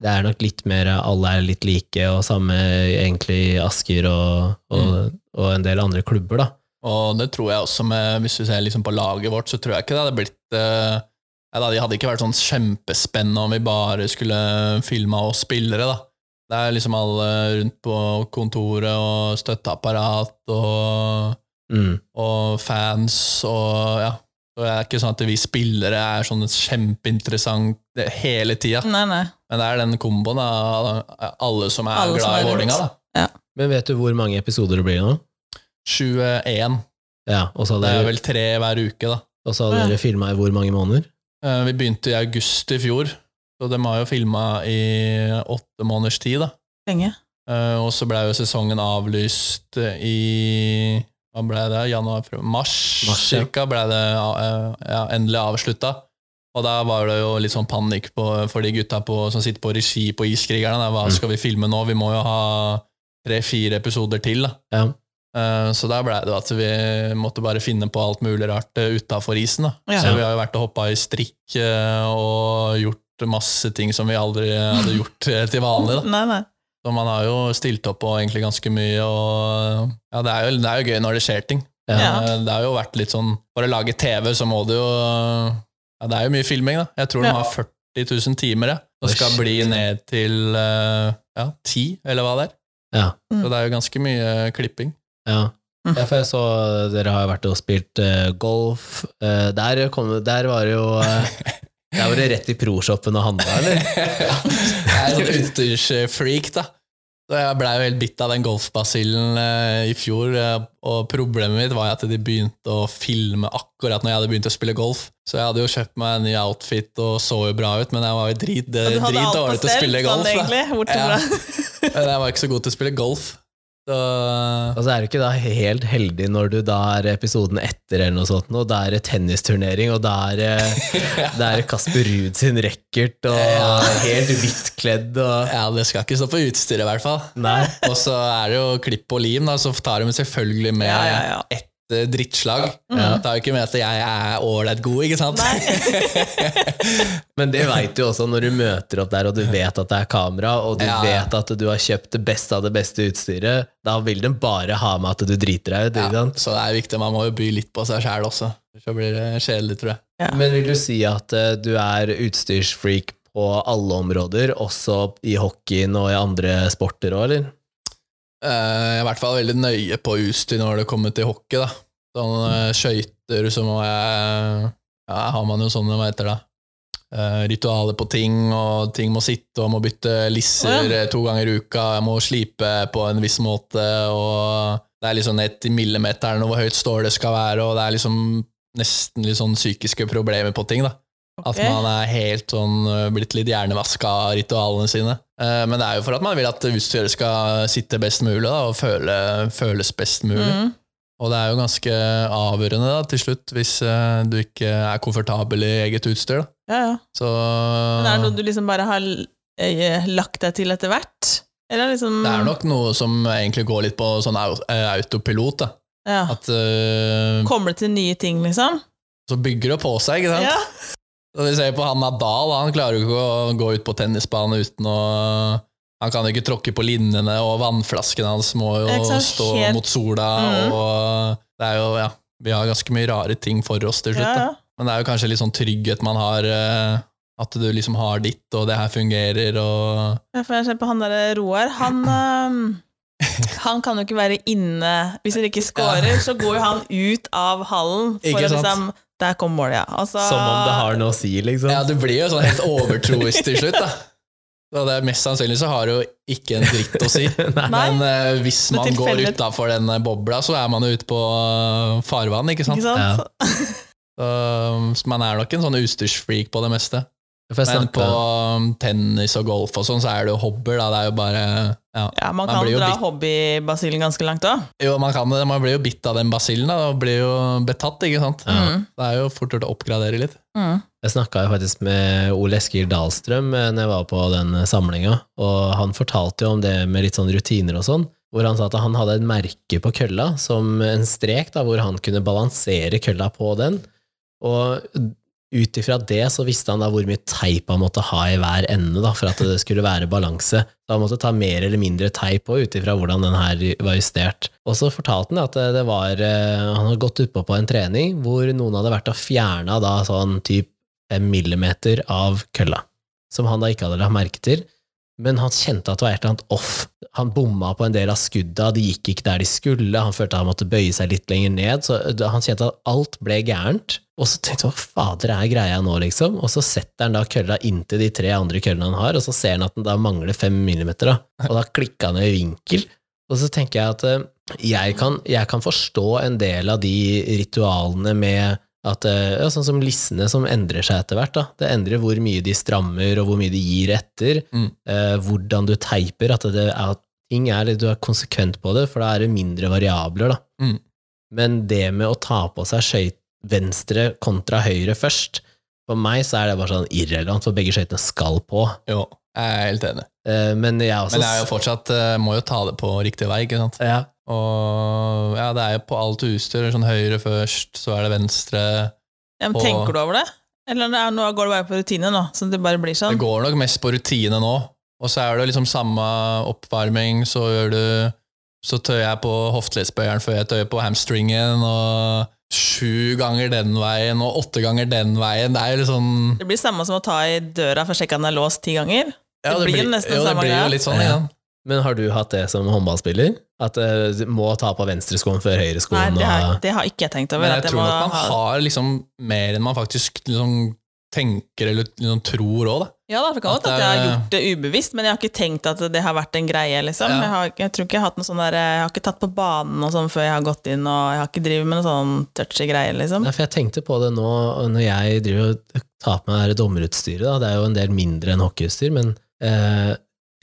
A: det er nok litt mer alle er litt like, og samme egentlig i Asker og, og, og en del andre klubber, da.
C: Og det tror jeg også med, Hvis du ser liksom på laget vårt, så tror jeg ikke det hadde blitt eh, Det hadde ikke vært sånn kjempespennende om vi bare skulle filma oss spillere. da. Det er liksom alle rundt på kontoret og støtteapparat og,
A: Mm.
C: og fans og ja. Så det er ikke sånn at vi spillere er sånn kjempeinteressant hele tida. Men det er den komboen av alle som er
B: Alle som
C: glad
B: er
C: i. Vålerenga. da.
A: Men vet du hvor mange episoder det blir nå?
C: 21.
A: Ja, og så
C: Det er vel tre hver uke, da.
A: og så hadde
B: Ja.
A: dere filma i hvor mange måneder?
C: Eh, Vi begynte i august i fjor, Så de har jo filma i åtte måneders tid, da.
B: Lenge.
C: Eh, og så ble jo sesongen avlyst i Hva ble det? januar, mars,
A: Mars, ja.
C: cirka ble det eh, ja, endelig avslutta. Og da var det jo litt sånn panikk på, for de gutta på, som sitter på regi på Iskrigerne. Hva
A: Mm.
C: skal vi filme nå? Vi må jo ha tre-fire episoder til. da.
A: Ja.
C: Eh, Så da ble det at vi måtte bare finne på alt mulig rart utafor isen. da.
B: Ja.
C: Så vi har jo vært og hoppa i strikk eh, og gjort masse ting som vi aldri hadde gjort eh, til vanlig. da.
B: Nei, nei.
C: Så man har jo stilt opp på egentlig ganske mye, og ja, det er jo, det er jo gøy når det skjer ting.
A: Ja.
C: Eh, Det har jo vært litt sånn For å lage TV, så må du jo Ja, det er jo mye filming, da. Jeg tror
B: ja.
C: de har 40 000 timer, ja. Og skal bli ned til eh, ja, 10, eller hva det er.
A: Ja.
B: Mm.
C: Så det er jo ganske mye klipping.
A: Ja.
B: Mm.
A: ja, for jeg så dere har vært og spilt uh, golf. Uh, der, kom, der var det jo uh, Der var det rett i proshoppen og handla, eller?
C: Jeg er en utstyrsfreak, da. Så jeg blei jo helt bitt av den golfbasillen eh, i fjor, eh, og problemet mitt var at de begynte å filme akkurat når jeg hadde begynt å spille golf. Så jeg hadde jo kjøpt meg en ny outfit og så jo bra ut, men jeg var jo drit, drit dårlig til å spille golf.
B: Sånn, egentlig,
C: Ja. Jeg var ikke så god til å spille golf. Så
A: Og så er du ikke da helt heldig når du da er episoden etter eller noe sånt, og da er det tennisturnering, og da er det, er Kasper Ruud sin racket, og
C: Ja.
A: helt hvitt kledd, og
C: ja, det skal ikke stå på utstyret, i hvert fall.
A: Nei.
C: Og så er det jo klipp og lim, da, så tar de selvfølgelig med
B: Ja, ja, ja.
C: ett eh, drittslag.
A: Ja.
C: Det tar jo ikke med at jeg er ålreit god, ikke sant?
A: Men det veit du også når du møter opp der, og du vet at det er kamera, og du
C: Ja.
A: vet at du har kjøpt det beste av det beste utstyret. Da vil de bare ha med at du driter deg ut.
C: Ja,
A: ikke sant?
C: så det er viktig, man må jo by litt på seg sjæl også. Så blir det kjedelig, tror jeg.
B: Ja.
A: Men vil du si at eh, du er utstyrsfreak på alle områder, også i hockeyen og i andre sporter òg, eller?
C: Eh, Jeg er i hvert fall veldig nøye på utstyr når det kommer til hockey. da. Sånn eh, skøyter, så må jeg Ja, har man jo sånne, hva heter det? eh, ritualer på ting, og ting må sitte, og må bytte lisser
B: ja.
C: to ganger i uka. Jeg må slipe på en viss måte, og det er liksom ned til millimeteren hvor høyt stålet skal være, og det er liksom nesten litt sånn psykiske problemer på ting. da. At man er helt sånn blitt litt hjernevaska av ritualene sine. Eh, Men det er jo for at man vil at utstyret skal sitte best mulig da, og føle, føles best mulig.
B: Mm.
C: Og det er jo ganske avgjørende da, til slutt, hvis eh, du ikke er komfortabel i eget utstyr. Da.
B: Ja, ja.
C: Så
B: Men er det noe du liksom bare har eh, lagt deg til etter hvert? Eller liksom
C: det er nok noe som egentlig går litt på sånn eh, autopilot. Da.
B: ja.
C: At uh,
B: Kommer det til nye ting, liksom?
C: Så bygger det på seg, ikke sant?
B: Ja.
C: Og vi ser på han Nadal, han klarer jo ikke å gå ut på tennisbanen uten å Han kan jo ikke tråkke på linjene, og vannflaskene hans må jo stå
B: helt-
C: mot sola,
B: Mm.
C: og det er jo, ja Vi har ganske mye rare ting for oss til slutt,
B: Ja, ja.
C: Men det er jo kanskje litt sånn trygghet man har, eh, at du liksom har ditt, og det her fungerer, og
B: jeg ser på han der Roar, han Han kan jo ikke være inne. Hvis dere ikke scorer, så går jo han ut av hallen for å liksom Der kom målet, ja. Altså,
A: Som om det har noe å si, liksom.
C: Ja, du blir jo sånn helt overtroisk til slutt, da. Så det er Mest sannsynlig så har det jo ikke en dritt å si. Men uh, hvis man går utafor den bobla, så er man jo ute på eh, farvann, ikke sant?
B: Ikke sant?
C: Så, så man er nok en sånn utstyrsfreak på det meste. Men på um, tennis og golf og sånn, så er det jo hobbyer, da. Det er jo bare Ja.
B: Ja, man kan
C: man
B: dra hobbybasillen ganske langt òg.
C: Jo, man kan det. Man blir jo bitt av den basillen. Og blir jo betatt, ikke sant.
A: Ja.
B: Mm.
C: Det er jo fort gjort å oppgradere litt.
B: Mm.
A: Jeg snakka faktisk med Ole Eskil Dahlstrøm eh, når jeg var på den samlinga, og han fortalte jo om det med litt sånn rutiner og sånn, hvor han sa at han hadde et merke på kølla som en strek, da, hvor han kunne balansere kølla på den, og ut ifra det så visste han da hvor mye teip han måtte ha i hver ende da, for at det skulle være balanse. Så han måtte ta mer eller mindre teip på ut ifra hvordan den her var justert. Og så fortalte han at det var eh, Han hadde gått utpå på en trening hvor noen hadde vært og fjerna da sånn typ fem millimeter av kølla, som han da ikke hadde lagt merke til. Men han kjente at det var et eller annet off. Han bomma på en del av skudda, de gikk ikke der de skulle, han følte at han måtte bøye seg litt lenger ned, så han kjente at alt ble gærent. Og så tenkte han hva fader er greia nå, liksom? Og så setter han da kølla inntil de tre andre køllene han har, og så ser han at den da mangler fem millimeter, da. Og da klikka han i vinkel. Og så tenker jeg at eh, jeg kan, jeg kan forstå en del av de ritualene med At, eh, ja, sånn som lissene som endrer seg etter hvert. Da. Det endrer hvor mye de strammer, og hvor mye de gir etter.
C: Mm.
A: Eh, hvordan du teiper. At, det er, at ting er du er konsekvent på det, for da er det mindre variabler. Da.
C: Mm.
A: Men det med å ta på seg skøyt venstre kontra høyre først, for meg så er det bare sånn irrelevant, for begge skøytene skal på.
C: Jo, jeg er helt enig.
A: Eh, men jeg også
C: Men jeg er jo fortsatt, eh, må jo ta det på riktig vei, ikke sant.
A: ja,
C: Og ja, det er jo på alt utstyr, sånn høyre først, så er det venstre.
B: Ja, men
C: Og-
B: tenker du over det? Eller er, nå går det bare på rutine nå, så det bare blir sånn?
C: Det går nok mest på rutine nå. Og så er det liksom samme oppvarming, så gjør du Så tøyer jeg på hofteleddsbøyeren før jeg tøyer på hamstringen, og sju ganger den veien, og åtte ganger den veien. Det er sånn
B: Det blir samme som å ta i døra for å sjekke at den er låst ti ganger.
C: ja,
B: det blir jo nesten
C: jo, det
B: samme
C: blir
B: greia.
C: sånn,
A: Ja. Men har du hatt det som håndballspiller? At du må ta på venstreskoen før
B: Nei, det har, det har ikke jeg tenkt over.
C: Men
B: at
C: jeg
B: jeg
C: tror
B: må
C: nok man
B: ha-
C: har liksom mer enn man faktisk liksom tenker eller liksom tror òg, da.
B: Ja, da, det kan
C: at
B: godt at jeg har gjort det ubevisst, men jeg har ikke tenkt at det har vært en greie, liksom.
C: Ja.
B: Jeg, har, jeg tror ikke jeg har hatt noe sånn der Jeg har ikke tatt på banen og sånn før jeg har gått inn, og jeg har ikke drevet med noe sånn touchy greie, liksom.
A: Nei, for jeg tenkte på det nå når jeg driver og tar på meg dommerutstyret. Da. Det er jo en del mindre enn hockeyutstyr, men eh,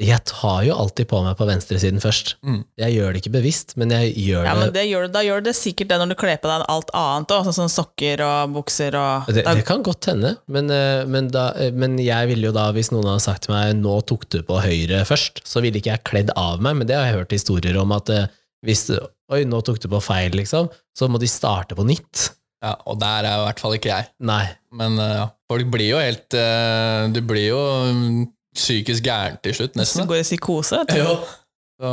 A: jeg tar jo alltid på meg på venstresiden først.
C: Mm.
A: Jeg gjør det ikke bevisst, men jeg gjør
B: Ja,
A: det
B: men det gjør, Da gjør du det sikkert det når du kler på deg alt annet òg, sånn som sokker og bukser og
A: Det,
B: da,
A: det kan godt hende, men, eh, men, da, eh, men jeg ville jo da, hvis noen hadde sagt til meg nå tok du på høyre først, så ville ikke jeg kledd av meg, men det har jeg hørt historier om at hvis hvis oi, nå tok du på feil, liksom, så må de starte på nytt.
C: Ja, og der er i hvert fall ikke jeg.
A: Nei.
C: Men eh, ja, folk blir jo helt eh, Du blir jo mm, psykisk gæren til slutt, nesten.
B: du går i psykose. vet du.
C: Så,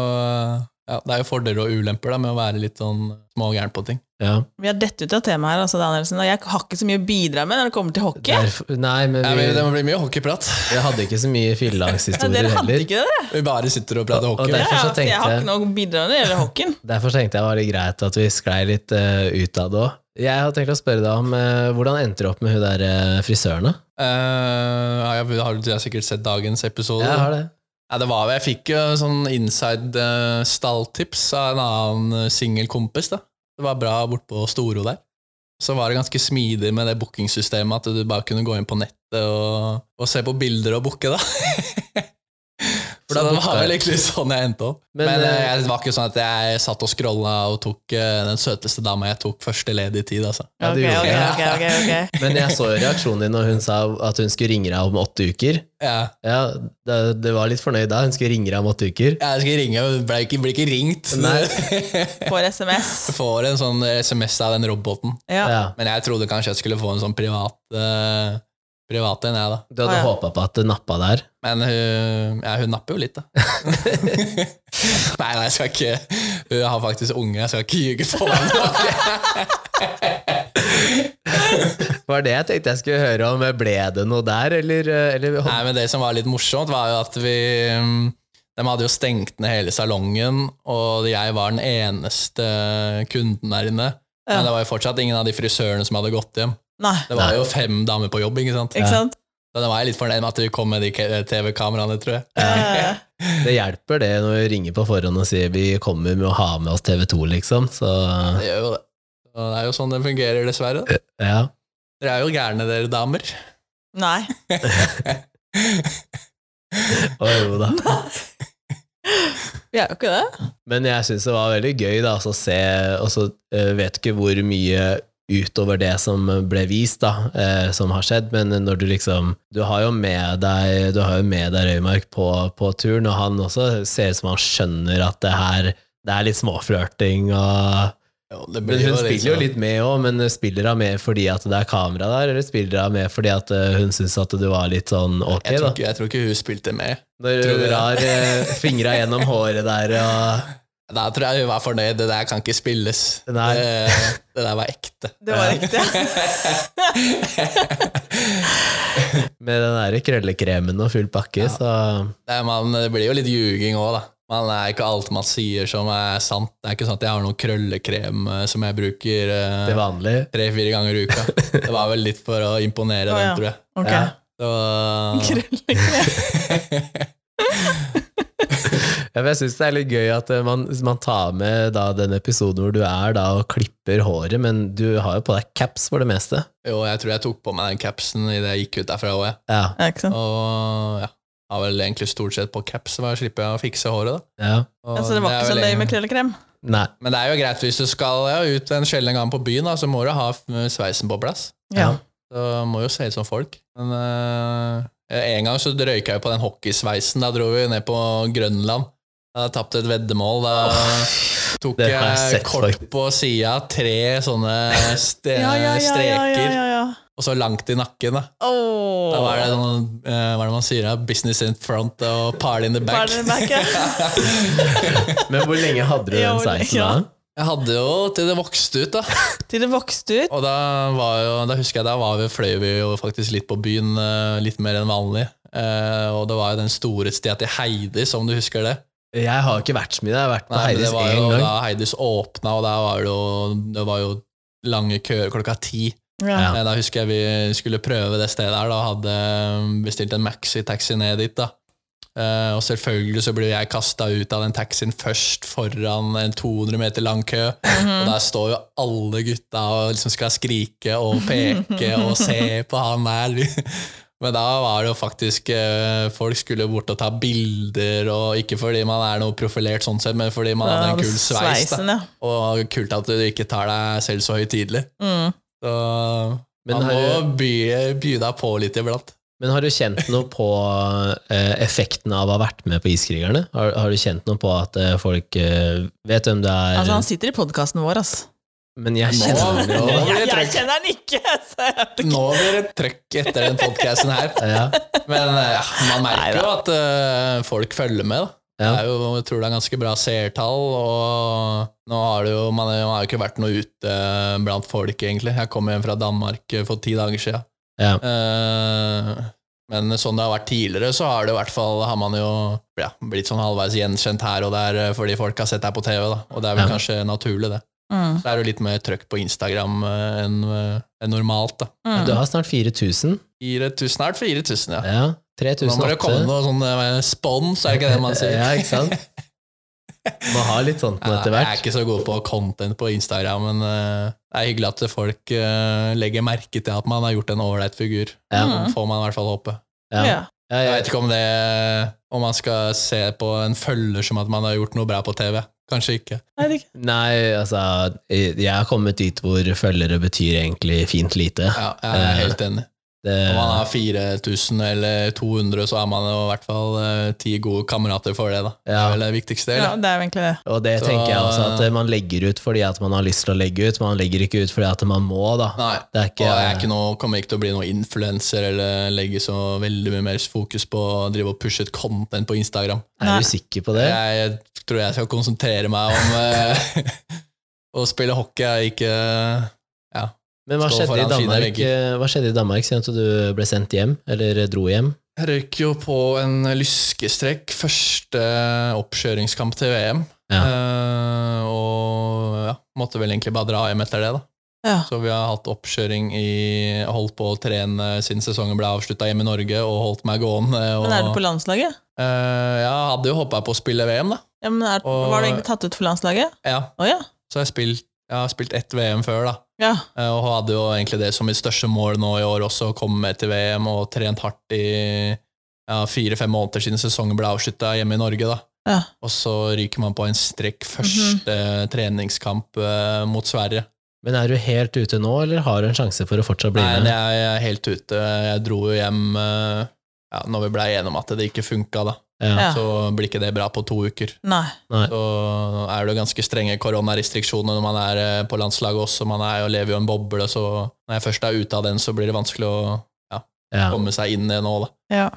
C: ja, det er jo fordeler og ulemper da, med å være litt sånn smågæren på ting.
A: Ja.
B: Vi har dette ut av temaet her, altså, Danielsen, og jeg har ikke så mye å bidra med når det kommer til hockey.
A: Derfor, nei, men vi,
C: ja, det må bli mye hockeyprat.
A: vi hadde ikke så mye
B: Ja,
A: fylleangsthistorier
B: hadde
A: heller.
B: ikke det?
C: Vi bare sitter og prater
A: Og- og
C: hockey.
A: det-
B: Ja,
A: Derfor så
B: ja, jeg har ikke noe å bidra med når det gjelder hockeyen.
A: Derfor tenkte jeg det var det greit at vi sklei litt uh, ut av det òg. Jeg har tenkt å spørre deg om eh, hvordan endte du opp med hun der eh, frisøren, da?
C: Eh, ja, har du sikkert sett dagens episode?
A: Jeg har det.
C: Ja, det var, jeg fikk jo sånn inside eh, stalltips av en annen singel kompis. da. Det var bra bortpå Storo der. Så var det ganske smidig med det bookingsystemet, at du bare kunne gå inn på nettet og, og se på bilder og booke, da.
A: For da
C: det var vel egentlig sånn jeg endte opp.
A: Men,
C: Men, eh,
A: eh,
C: jeg- det var ikke sånn at jeg satt og scrolla og tok eh, den søteste dama jeg tok første ledig tid, altså.
A: Ja, du
B: Ok,
A: gjorde
B: ok,
A: det.
B: ok, ok, ok.
A: Men jeg så jo reaksjonen din når hun sa at hun skulle ringe deg om åtte uker.
C: Ja,
A: Ja, det, det var litt fornøyd da. Hun skulle ringe deg om åtte uker.
C: jeg skal ringe, men ble ikke, ble ikke ringt.
A: Nei.
B: Får SMS.
C: Får en sånn SMS av den roboten.
B: Ja.
A: Ja.
C: Men jeg trodde kanskje jeg skulle få en sånn privat eh, Privat enn jeg, da.
A: Du hadde
B: Ah, ja.
A: håpa på at det nappa der.
C: Men hun, ja, hun napper jo litt, da. nei, nei, jeg skal ikke Hun har faktisk unge, jeg skal ikke ljuge på henne.
A: Var det jeg tenkte jeg skulle høre om. Ble det noe der, eller, eller
C: nei, men det som var litt morsomt, var jo at vi De hadde jo stengt ned hele salongen, og jeg var den eneste kunden der inne.
B: Ja.
C: Men det var jo fortsatt ingen av de frisørene som hadde gått hjem.
B: Nei,
C: Det var
A: Nei.
C: jo fem damer på jobb, ikke sant?
B: ikke sant?
C: Så da var jeg litt fornøyd med at vi kom med de TV-kameraene, tror jeg.
B: Ja.
A: Det hjelper det når vi ringer på forhånd og sier vi kommer med å ha med oss TV2, liksom. Så
C: Det gjør jo det. Og det er jo sånn det fungerer, dessverre.
A: ja.
C: Dere er jo gærne, dere damer.
B: Nei.
A: Og jo da.
B: Vi er jo ikke det.
A: Men jeg syns det var veldig gøy da, altså, å se Og så eh, vet ikke hvor mye utover det som ble vist, da, eh, som har skjedd, men når du liksom Du har jo med deg Du har jo med deg Røymark på, på turen, og han også ser ut som han skjønner at det her det er litt småflørting og
C: ja, det blir
A: hun spiller jo
C: sånn-
A: litt med òg, men spiller hun med fordi at det er kamera der, eller spiller hun med fordi at eh, hun syns at du var litt sånn ok,
C: jeg, tror ikke, jeg tror ikke hun spilte med.
A: Når hun drar eh, fingra gjennom håret der og
C: Da tror jeg hun var fornøyd. Det der kan ikke spilles.
A: Nei.
C: Det, det der var ekte.
B: Det var ekte, ja.
A: Med den der krøllekremen og full pakke, så
C: Det, er, man, det blir jo litt ljuging òg, da. Man er ikke alt man sier som er sant. Det er ikke sånn at jeg har noen krøllekrem eh, som jeg bruker eh, tre-fire ganger i uka. Det var vel litt for å imponere
B: Å,
C: den,
B: ja.
C: tror jeg.
B: Ok.
A: Ja.
C: Så,
B: Krøllekrem.
A: Ja, men jeg syns det er litt gøy at eh, man, man tar med da den episoden hvor du er da og klipper håret, men du har jo på deg caps for det meste.
C: Jo, jeg tror jeg tok på meg den capsen idet jeg gikk ut derfra òg, jeg.
A: Ja.
B: Ja.
C: Og ja, har vel egentlig stort sett på caps, så slipper jeg å fikse håret, da.
A: ja.
C: Og
B: Ja, så det var ikke så
C: løy
B: med krøllekrem?
A: Nei.
C: Men det er jo greit hvis du skal ja, ut en sjelden gang på byen, da, så må du ha sveisen på plass.
A: Ja.
C: Så må jo se ut som folk. Men eh, en gang så røyka jeg på den hockeysveisen. Da dro vi ned på Grønland. Da hadde jeg tapt et veddemål. Da tok
A: Det jeg
C: jeg
A: sett,
C: kort
A: faktisk.
C: på sida, tre sånne st
B: Ja, ja, ja,
C: streker,
B: ja, ja, ja.
C: og så langt i nakken. Da,
B: oh.
C: da var det sånn, eh, hva er det man sier? da? Business in front og party in the back.
B: In the back, ja?
A: Men hvor lenge hadde du den sveisen
B: ja.
A: da?
C: Jeg hadde jo til det vokste ut, da.
B: Til det vokste ut?
C: Og da, var jo, da husker jeg da var vi, fløy vi jo faktisk litt på byen, eh, litt mer enn vanlig. Eh, og det var jo den store stia til Heidis, om du husker det.
A: Jeg har ikke vært så mye, jeg har vært på
C: Nei,
A: Heidis
C: det var
A: én gang.
C: da Heidis åpna, og der var det jo, det var jo lange køer klokka ti.
B: Ja.
A: Ja.
C: Eh, Da husker jeg vi skulle prøve det stedet her, da hadde bestilt en maxi-taxi ned dit. da. Eh, og selvfølgelig så ble jeg kasta ut av den taxien først foran en 200 meter lang kø. Og der står jo alle gutta og liksom skal skrike og peke og se på han der. Men da var det jo faktisk uh, Folk skulle bort og ta bilder, og ikke fordi man er noe profilert sånn sett, men fordi man
B: ja,
C: hadde en kul sveis. da.
B: Sveisen, ja.
C: Og kult at du ikke tar deg selv så høytidelig.
B: Mm.
C: Så
A: Men
C: man må by, by deg på litt iblant.
A: Men har du kjent noe på eh, effekten av å ha vært med på Iskrigerne? Har, har du kjent noe på at eh, folk eh, vet hvem det er?
B: Altså, han sitter i podkasten vår, ass.
A: Men jeg kjenner
C: nå, nå-
B: Jeg, jeg kjenner han ikke! Så ikke.
C: Nå blir det trøkk etter den podkasten her.
A: Ja,
C: Men ja, man merker jo at uh, folk følger med. da. Det
A: ja.
C: er jo, jeg tror det er ganske bra seertall, og nå har det jo, man, man har jo ikke vært noe ute blant folk, egentlig. Jeg kom hjem fra Danmark for ti dager siden.
A: Ja.
C: Uh, men sånn det har vært tidligere, så har det i hvert fall har man jo ja, blitt sånn halvveis gjenkjent her og der eh, fordi folk har sett deg på TV, da. og det er vel
A: Ja.
C: kanskje naturlig, det.
B: Mm.
C: Så er det jo litt mer trøkk på Instagram eh, enn enn normalt, da.
B: Mm.
A: Du har snart 4000.
C: 4000, snart 4000, ja.
A: Ja.
C: Nå må det komme noe sånn spons, er det ikke det man sier?
A: Ja, ikke sant? Må ha litt sånt nå
C: Ja,
A: etter
C: Jeg er ikke så god på content på Instagram, men eh, det er hyggelig at folk eh, legger merke til at man har gjort en ålreit figur.
A: Ja.
B: Mm.
C: Får man i hvert fall håpe.
A: Ja.
B: Ja.
A: Ja,
C: Jeg vet ikke om det Om man skal se på en følger som at man har gjort noe bra på TV. Kanskje ikke.
B: Jeg ikke.
A: Nei, altså Jeg har kommet dit hvor følgere betyr egentlig fint lite.
C: Ja, jeg er
A: Eh,
C: helt enig.
A: Det,
C: Om man har 4000 eller 200, så er man jo i hvert fall eh, ti gode kamerater for det. da Det er vel det viktigste.
B: Ja, det er egentlig det.
A: og det
C: Så-
A: tenker jeg også, at man legger ut fordi at man har lyst til å legge ut. Man legger ikke ut fordi at man må, da.
C: Nei.
A: Det er
C: Og jeg er ikke noe, kommer ikke til å bli noen influenser eller legge så veldig mye mer fokus på å drive og pushe et content på Instagram.
A: Er du sikker på det?
C: Jeg tror jeg skal konsentrere meg om eh, å spille hockey, jeg ikke Ja.
A: Men hva skjedde, i Danmark, eh, hva skjedde i Danmark siden at du ble sendt hjem, eller dro hjem?
C: Jeg røyk jo på en lyskestrekk første oppkjøringskamp til VM.
A: Ja.
C: Uh, og ja, måtte vel egentlig bare dra hjem etter det, da.
B: Ja.
C: Så vi har hatt oppkjøring i Holdt på å trene siden sesongen ble avslutta hjemme i Norge, og holdt meg gående. Og,
B: Men er du på landslaget?
C: Uh, jeg hadde jo håpa på å spille VM, da.
B: Ja, men er,
C: Og-
B: Var du egentlig tatt ut for landslaget?
C: Ja,
B: Oh, ja.
C: så jeg, spilt, jeg har spilt ett VM før, da.
B: Ja.
C: Eh, Og hadde jo egentlig det som mitt største mål nå i år også, å komme med til VM og trent hardt i ja, fire-fem måneder siden sesongen ble avslutta hjemme i Norge. da.
B: Ja.
C: Og så ryker man på en strekk første treningskamp uh, mot Sverige.
A: Men er du helt ute nå, eller har du en sjanse for å fortsatt bli
C: Nei,
A: med?
C: jeg er helt ute. Jeg dro jo hjem uh, ja, når vi ble enige om at det ikke funka, da.
A: Ja.
B: Ja.
C: Så blir ikke det bra på to uker.
B: Nei.
A: Nei.
C: Så er det jo ganske strenge koronarestriksjoner når man er eh, på landslaget også. Man er jo, lever jo i en boble, så når jeg først er ute av den, så blir det vanskelig å
A: Ja.
C: komme seg inn i nå, da.
B: Ja.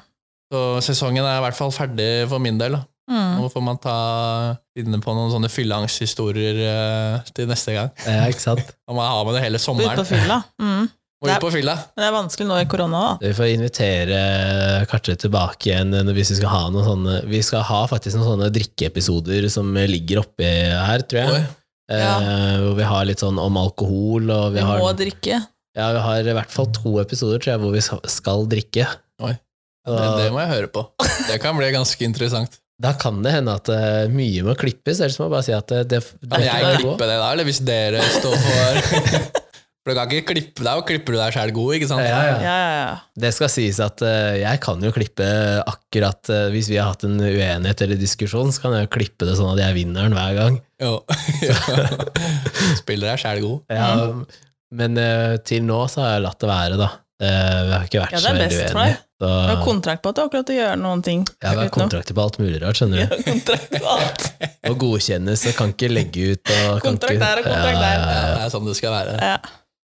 C: Så sesongen er i hvert fall ferdig for min del. da.
B: Mm.
C: Nå får man ta finne på noen sånne fylleangsthistorier uh, til neste gang.
A: ja, ikke sant?
C: Og man har med det hele
B: Ut
C: sommeren.
B: på fylla. Mm.
C: Og ut på fylla.
B: Men det er vanskelig nå i korona, òg.
A: Vi får invitere Kartre tilbake igjen hvis vi skal ha noen sånne Vi skal ha faktisk noen sånne drikkeepisoder som ligger oppi her, tror jeg.
C: Oi.
A: ja. hvor vi har litt sånn om alkohol, og vi
B: Vi
A: har,
B: må drikke.
A: ja, vi har i hvert fall to episoder tror jeg, hvor vi skal- drikke.
C: Oi. Det, det må jeg høre på. Det kan bli ganske interessant.
A: Da kan det hende at uh, mye må klippes, ellers må jeg bare si at det, det, det,
C: Kan
A: det
C: jeg klippe det da, eller hvis dere står for For du kan ikke klippe deg, og klipper du deg sjæl god, ikke sant?
A: Ja, ja.
B: Ja, ja, ja.
A: Det skal sies at uh, jeg kan jo klippe akkurat uh, Hvis vi har hatt en uenighet eller diskusjon, så kan jeg jo klippe det sånn at jeg vinner den hver gang.
C: Jo. Spiller deg sjæl god.
A: Ja, Men uh, til nå så har jeg latt det være, da. Vi har ikke vært
B: Ja, det
A: så
B: er
A: veldig
B: best for deg.
A: Så,
B: Du har kontrakt på at du akkurat gjøre noen ting.
A: ja, vi har kontrakter på alt mulig rart, skjønner du.
B: kontrakt på alt.
A: Og godkjennes og kan ikke legge ut. Og kan
B: Kontrakt der og kontrakt der.
C: Ja,
A: Ja,
C: det er sånn det skal være.
B: Ja.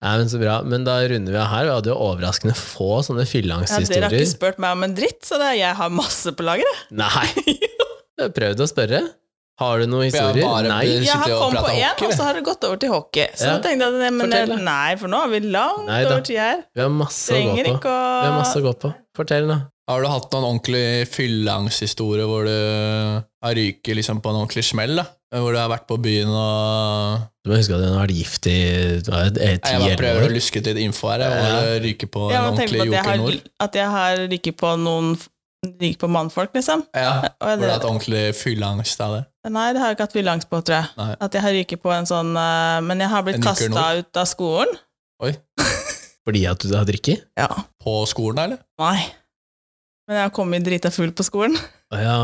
A: Nei, men så bra. Men da runder vi av her. Vi hadde jo overraskende få sånne
B: Ja, dere har ikke spurt meg om en dritt, så det er, jeg har masse på lageret.
A: Nei! Jeg har prøvd å spørre. Har du noen historier?
C: bare-
A: Nei.
B: Jeg har kommet på én, og så har det gått over til hockey. Så
A: Ja.
B: tenkte jeg men
A: Fortell,
B: nei, for nå har vi langt
A: Nei
B: over tid her.
A: Vi har masse å gå på.
B: å
A: Vi har masse å gå på. Fortell, da.
C: Har du hatt noen ordentlig fylleangsthistorie hvor du har ryket liksom på en ordentlig smell? da? Hvor du har vært på byen og
A: Du må huske at hun har vært gift i
C: Jeg bare prøver å luske ut litt info her.
A: Ja.
C: Hvor du ryker på
B: Jeg
C: en ordentlig
B: at jeg
C: Joker
B: har,
C: Nord.
B: at jeg har ryket på noen Ryket på mannfolk, liksom.
C: Ja, hvor du har hatt ordentlig fylleangst av det.
B: nei, det har jeg ikke hatt fylleangst på, tror jeg.
C: Nei.
B: At jeg har ryket på en sånn eh, Men jeg har blitt kasta ut av skolen.
C: Oi.
A: Fordi at du har drikket?
B: Ja.
C: På skolen, eller?
B: Nei. Men jeg har kommet drita full på skolen.
A: Å ja.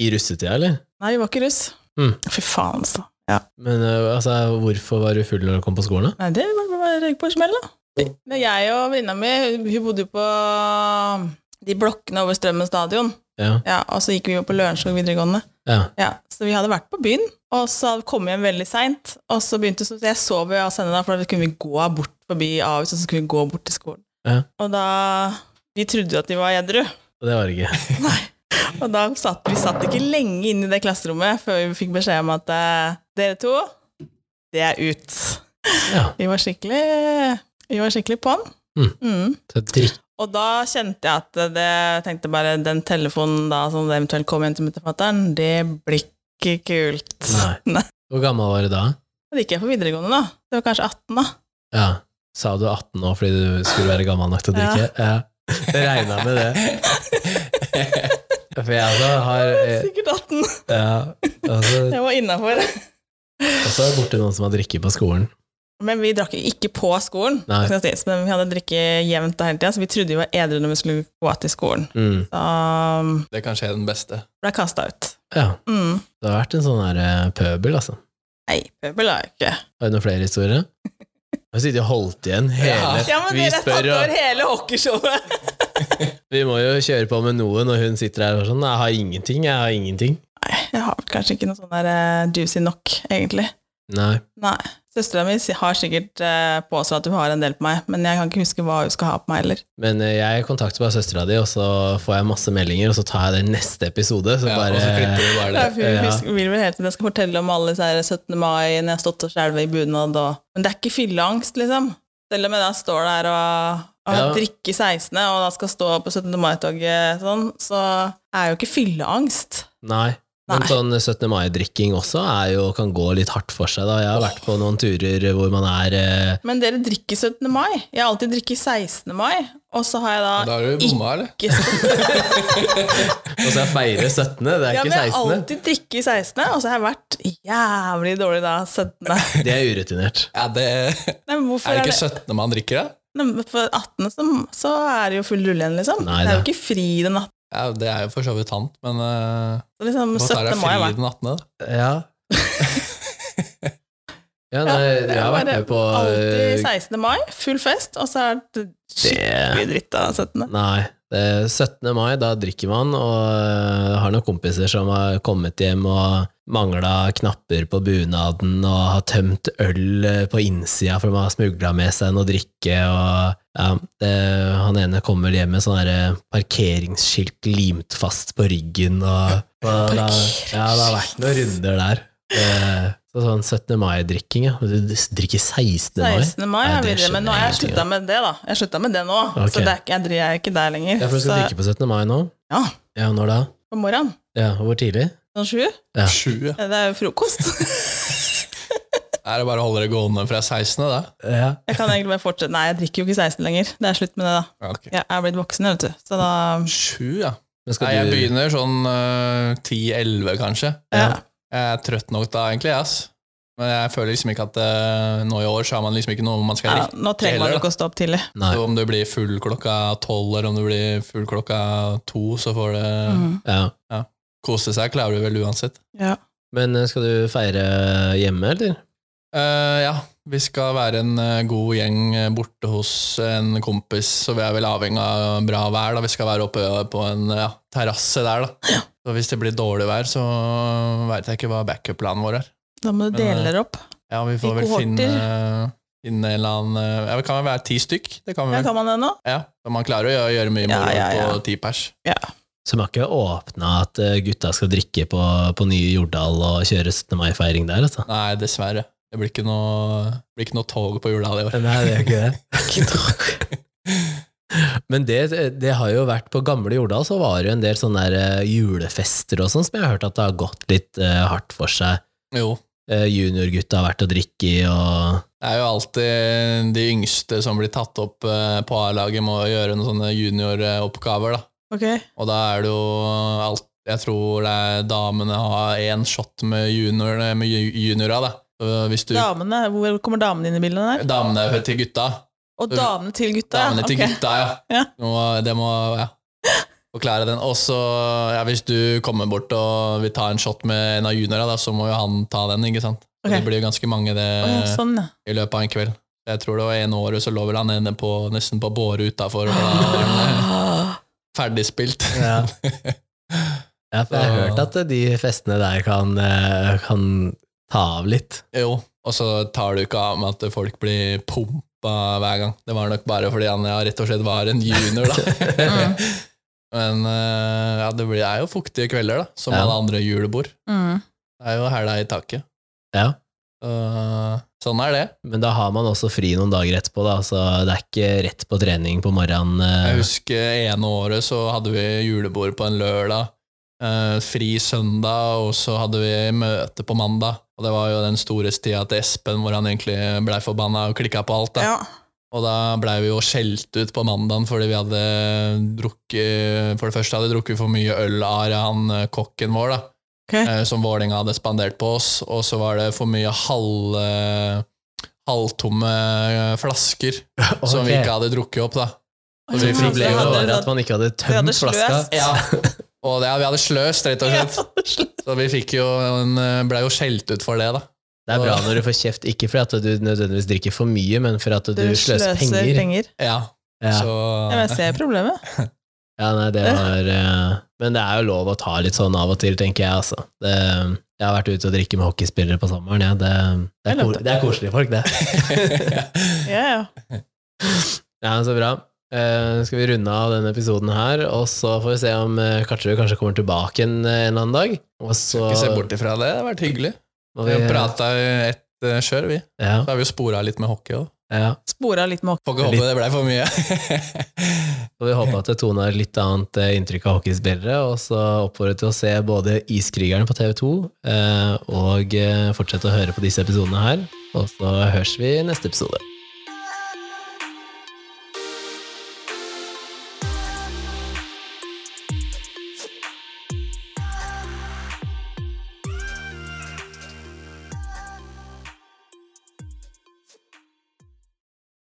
A: I russetida, eller?
B: Nei, vi var ikke russ.
A: Mm.
B: Fy faen, altså. Ja.
A: Men øh, altså, hvorfor var du full når du kom på skolen? da?
B: Nei, det var bare på smell, da. Men jeg og venninna mi, hun bodde jo på de blokkene over Strømmen stadion.
A: Ja.
B: Ja, og så gikk vi jo på Lørenskog videregående.
A: ja.
B: Ja, så vi hadde vært på byen, og så kom vi hjem veldig seint. Og så begynte så jeg sov jo av henne, for da kunne vi gå bort forbi Ahus, og så skulle vi gå bort til skolen.
A: Ja.
B: Og da Vi trodde jo at de var edru.
A: Og det var det ikke.
B: Nei. Og da satt vi satt ikke lenge inne i det klasserommet før vi fikk beskjed om at eh, dere to, det er ut.
A: Ja.
B: Vi var skikkelig Vi var skikkelig på'n.
A: Mm.
B: Mm. Og da kjente jeg at det tenkte bare den telefonen da som det eventuelt kom hjem til mutterfatteren, det blir ikke kult.
A: Nei.
B: Nei.
A: Hvor gammel var du da?
B: Da gikk jeg på videregående, da. Det var kanskje 18, da.
A: Ja. Sa du 18 nå fordi du skulle være gammel nok til å drikke? Ja. Jeg regna med det. For jeg altså har eh,
B: Sikkert 18.
A: ja, altså,
B: Jeg var innafor.
A: det borti noen som har drikket på skolen.
B: Men vi drakk ikke på skolen,
A: Nei.
B: men vi hadde drikke jevnt hele tida, så vi trodde vi var edru når vi skulle gå til skolen.
A: Mm.
B: Så um,
C: Det er kanskje den beste.
B: ble kasta ut.
A: Ja.
B: Mm.
A: Det har vært en sånn her eh, pøbel, altså.
B: Nei, pøbel har jeg ikke.
A: Har du noen flere historier? Jeg har sittet og holdt igjen hele
B: Ja, men
A: Vi
B: dere har tatt over
A: og
B: hele hockeyshowet!
A: vi må jo kjøre på med noe når hun sitter her og sånn. Jeg har ingenting, jeg har ingenting.
B: Nei, jeg har kanskje ikke noe sånn der uh, juicy nok, egentlig.
A: Nei.
B: Nei. Søstera mi har sikkert uh, påstått at hun har en del på meg, men jeg kan ikke huske hva hun skal ha på meg heller.
A: Men eh, jeg kontakter bare søstera di, og så får jeg masse meldinger, og så tar jeg det i neste episode. Så
C: Ja,
A: bare
C: og så klipper du bare det.
B: hun
A: Ja.
B: husker, vil vel helt til jeg skal fortelle om alle disse her 17. mai når jeg har stått og skjelvet i bunad og Men det er ikke fylleangst, liksom. Selv om jeg da står der og, og
A: Ja.
B: drikker 16., og da skal stå på 17. mai-toget sånn, så er jo ikke fylleangst.
A: Nei. Men sånn 17. mai-drikking også er jo, kan gå litt hardt for seg. da Jeg har vært på noen turer hvor man er eh,
B: Men dere drikker 17. mai. Jeg har alltid drikket 16. mai, og så har jeg da,
C: Da har du bomma, eller?
A: Og så jeg feirer 17., det er
B: Ja,
A: ikke
B: men jeg har alltid drikket 16., og så har jeg vært jævlig dårlig da 17.
A: Det er urutinert.
C: Ja, det,
B: Nei,
C: er det
B: er
C: ikke 17. man drikker, da?
B: Nei, For 18. Så, så er det jo full rulle igjen, liksom.
A: Nei
B: det er jo ikke fri den 18.
C: Ja, Det er jo for så vidt sant, men uh,
B: Så liksom,
C: hva tar
B: 17.
C: deg
B: mai
C: fri den 18., da?
A: Ja. Ja, nei, jeg har vært med på
B: Alltid
A: eh,
B: 16. mai, full fest, og så er det skikkelig dritt av 17.
A: Nei. Er 17. mai, da drikker man, og øh, har noen kompiser som har kommet hjem og mangla knapper på bunaden og har tømt øl øh, på innsida for man har smugla med seg noe drikke, og ja, det, han ene kommer hjem med sånn parkeringsskilt limt fast på ryggen, og, og da, ja, det har vært noen runder der. Eh, Så sånn 17. mai-drikking, ja. Du drikker 16. mai?
B: 16. mai ja,
A: det
B: men nå har jeg slutta med det, da. Jeg slutta med det nå,
A: okay.
B: så det er jeg jeg er ikke der lenger.
A: Ja, for du skal
B: så,
A: drikke på 17. mai nå?
B: Ja.
A: Ja, når da?
B: på morgenen.
A: Ja, Hvor tidlig?
B: Sånn sju.
A: Ja.
C: Sju, ja.
B: Det er jo frokost.
C: Er det bare å holde det gående fra 16., da?
A: Ja.
B: Jeg kan egentlig bare fortsette. Nei, jeg drikker jo ikke 16 lenger. Det er slutt med det, da.
C: Ja.
B: Jeg er blitt voksen, vet du. Så da
C: Sju, ja.
A: Skal
C: Nei, jeg
A: du
C: begynner sånn øh, 10-11, kanskje.
B: Ja.
C: Jeg er trøtt nok da, egentlig. ass. Men jeg føler liksom ikke at uh, nå i år så har man liksom ikke noe man skal
B: Ja, nå trenger man ikke å stå opp tidlig.
A: Nei.
C: Så om du blir full klokka tolv, eller om du blir full klokka to, så får det
B: Mhm.
A: Ja.
C: Kose seg. Klarer du vel uansett.
B: Ja.
A: Men eh, skal du feire hjemme, eller?
C: Uh, ja, vi skal være en eh, god gjeng borte hos en kompis, så vi er vel avhengig av bra vær. da Vi skal være oppe på en ja, terrasse der, da. Ja. Så hvis det blir dårlig vær, så veit jeg ikke hva backup-planen vår er.
B: Da må du dele dere opp.
C: Ja, vi får
B: I
C: vel
B: kohorter.
C: finne, finne en eller annen Ja, det kan vel være ti stykk? Det kan vi
B: Ja, kan man det nå?
C: Ja, så man klarer å gjøre, gjøre mye moro
B: ja, ja.
C: på ti pers.
A: Så de har ikke åpna at eh, gutta skal drikke på, på nye Jordal og kjøre 17. mai-feiring der, altså?
C: Nei, dessverre. Det blir ikke noe, blir ikke noe tog på Jordal i år.
A: Nei, det er ikke det. Men det, det har jo vært på gamle Jordal, så var det jo en del sånne der eh, julefester og sånn, som jeg har hørt at det har gått litt uh, hardt for seg.
C: Jo,
A: Uh, Juniorgutta har vært og drikke i, og
C: Det er jo alltid de yngste som blir tatt opp uh, på A-laget, må gjøre noen sånne junioroppgaver, da.
B: Ok.
C: Og da er det jo alt Jeg tror det er damene har én shot med, junior, med ju- juniora, da. Du
B: Damene, hvor kommer damene inn i bildet der?
C: Damene til gutta.
B: Og damene til gutta?
C: Damene til
B: okay.
C: gutta, ja.
B: Ja.
C: Det må ja. forklare den. Og så, ja, hvis du kommer bort og vil ta en shot med en av juniora, da, så må jo han ta den, ikke sant.
B: Okay.
C: Det blir jo ganske mange det,
B: oh, sånn, ja.
C: i løpet av en kveld. Jeg tror det var ene året så lå vel han ene på, nesten på båre utafor, ferdigspilt.
A: Ja. ja, for jeg har hørt at de festene der kan, eh, kan ta av litt.
C: Jo, og så tar du ikke av med at folk blir pumpa hver gang. Det var nok bare fordi han ja, rett og slett var en junior, da. Men eh, ja, det blir, er jo fuktige kvelder, da, som
A: Ja.
C: alle andre julebord.
B: Mm.
C: Det er jo hæla i taket.
A: Ja.
C: Så, sånn er det.
A: Men da har man også fri noen dager etterpå, da, så det er ikke rett på trening på morgenen. eh.
C: Jeg husker ene året så hadde vi julebord på en lørdag, eh, fri søndag, og så hadde vi møte på mandag. Og det var jo den store tida til Espen hvor han egentlig blei forbanna og klikka på alt. da.
B: Ja.
C: Og da blei vi jo skjelt ut på mandagen fordi vi hadde drukket For det første hadde vi drukket for mye øl av han eh, kokken vår, da.
B: Ok.
C: eh, Som Vålerenga hadde spandert på oss. Og så var det for mye halv, eh, halvtomme flasker flasker som vi ikke hadde drukket opp, da.
B: Og
C: så
B: så
A: Problemet
B: hadde
A: var
B: dere-
A: at man ikke hadde
B: hadde
A: tømt flaska.
C: Ja. Og det, vi hadde sløst, rett og slett. Så vi fikk jo en, eh, ble jo skjelt ut for det, da.
A: Det er bra når du får kjeft, ikke fordi at du nødvendigvis drikker for mye, men for at du,
B: Du
A: sløser penger.
B: penger.
C: Ja,
A: Ja.
C: så
B: Ja, men jeg ser problemet.
A: Ja, nei, det var eh, Men det er jo lov å ta litt sånn av og til, tenker jeg, altså. Det, jeg har vært ute og drikke med hockeyspillere på sommeren, ja. det, det, er,
B: Det er
A: er koselige folk, det.
B: Ja, ja.
A: Ja, så bra. Uh, skal vi runde av denne episoden her, og så får vi se om uh, Karterud kanskje kommer tilbake en, en eller annen dag. Og så
C: ikke se bort ifra det. Det har vært hyggelig.
A: vi
C: har prata ett uh, kjør, vi.
A: Ja,
C: Så har vi jo spora litt med hockey òg.
A: Ja.
B: Spora litt med
C: Får ikke håpe det blei for mye.
A: Og vi håper at Tone har litt annet eh, inntrykk av hockeyspillere, og så oppfordrer til å se både Iskrigeren på TV2 eh, og eh, fortsette å høre på disse episodene her. Og så høres vi i neste episode.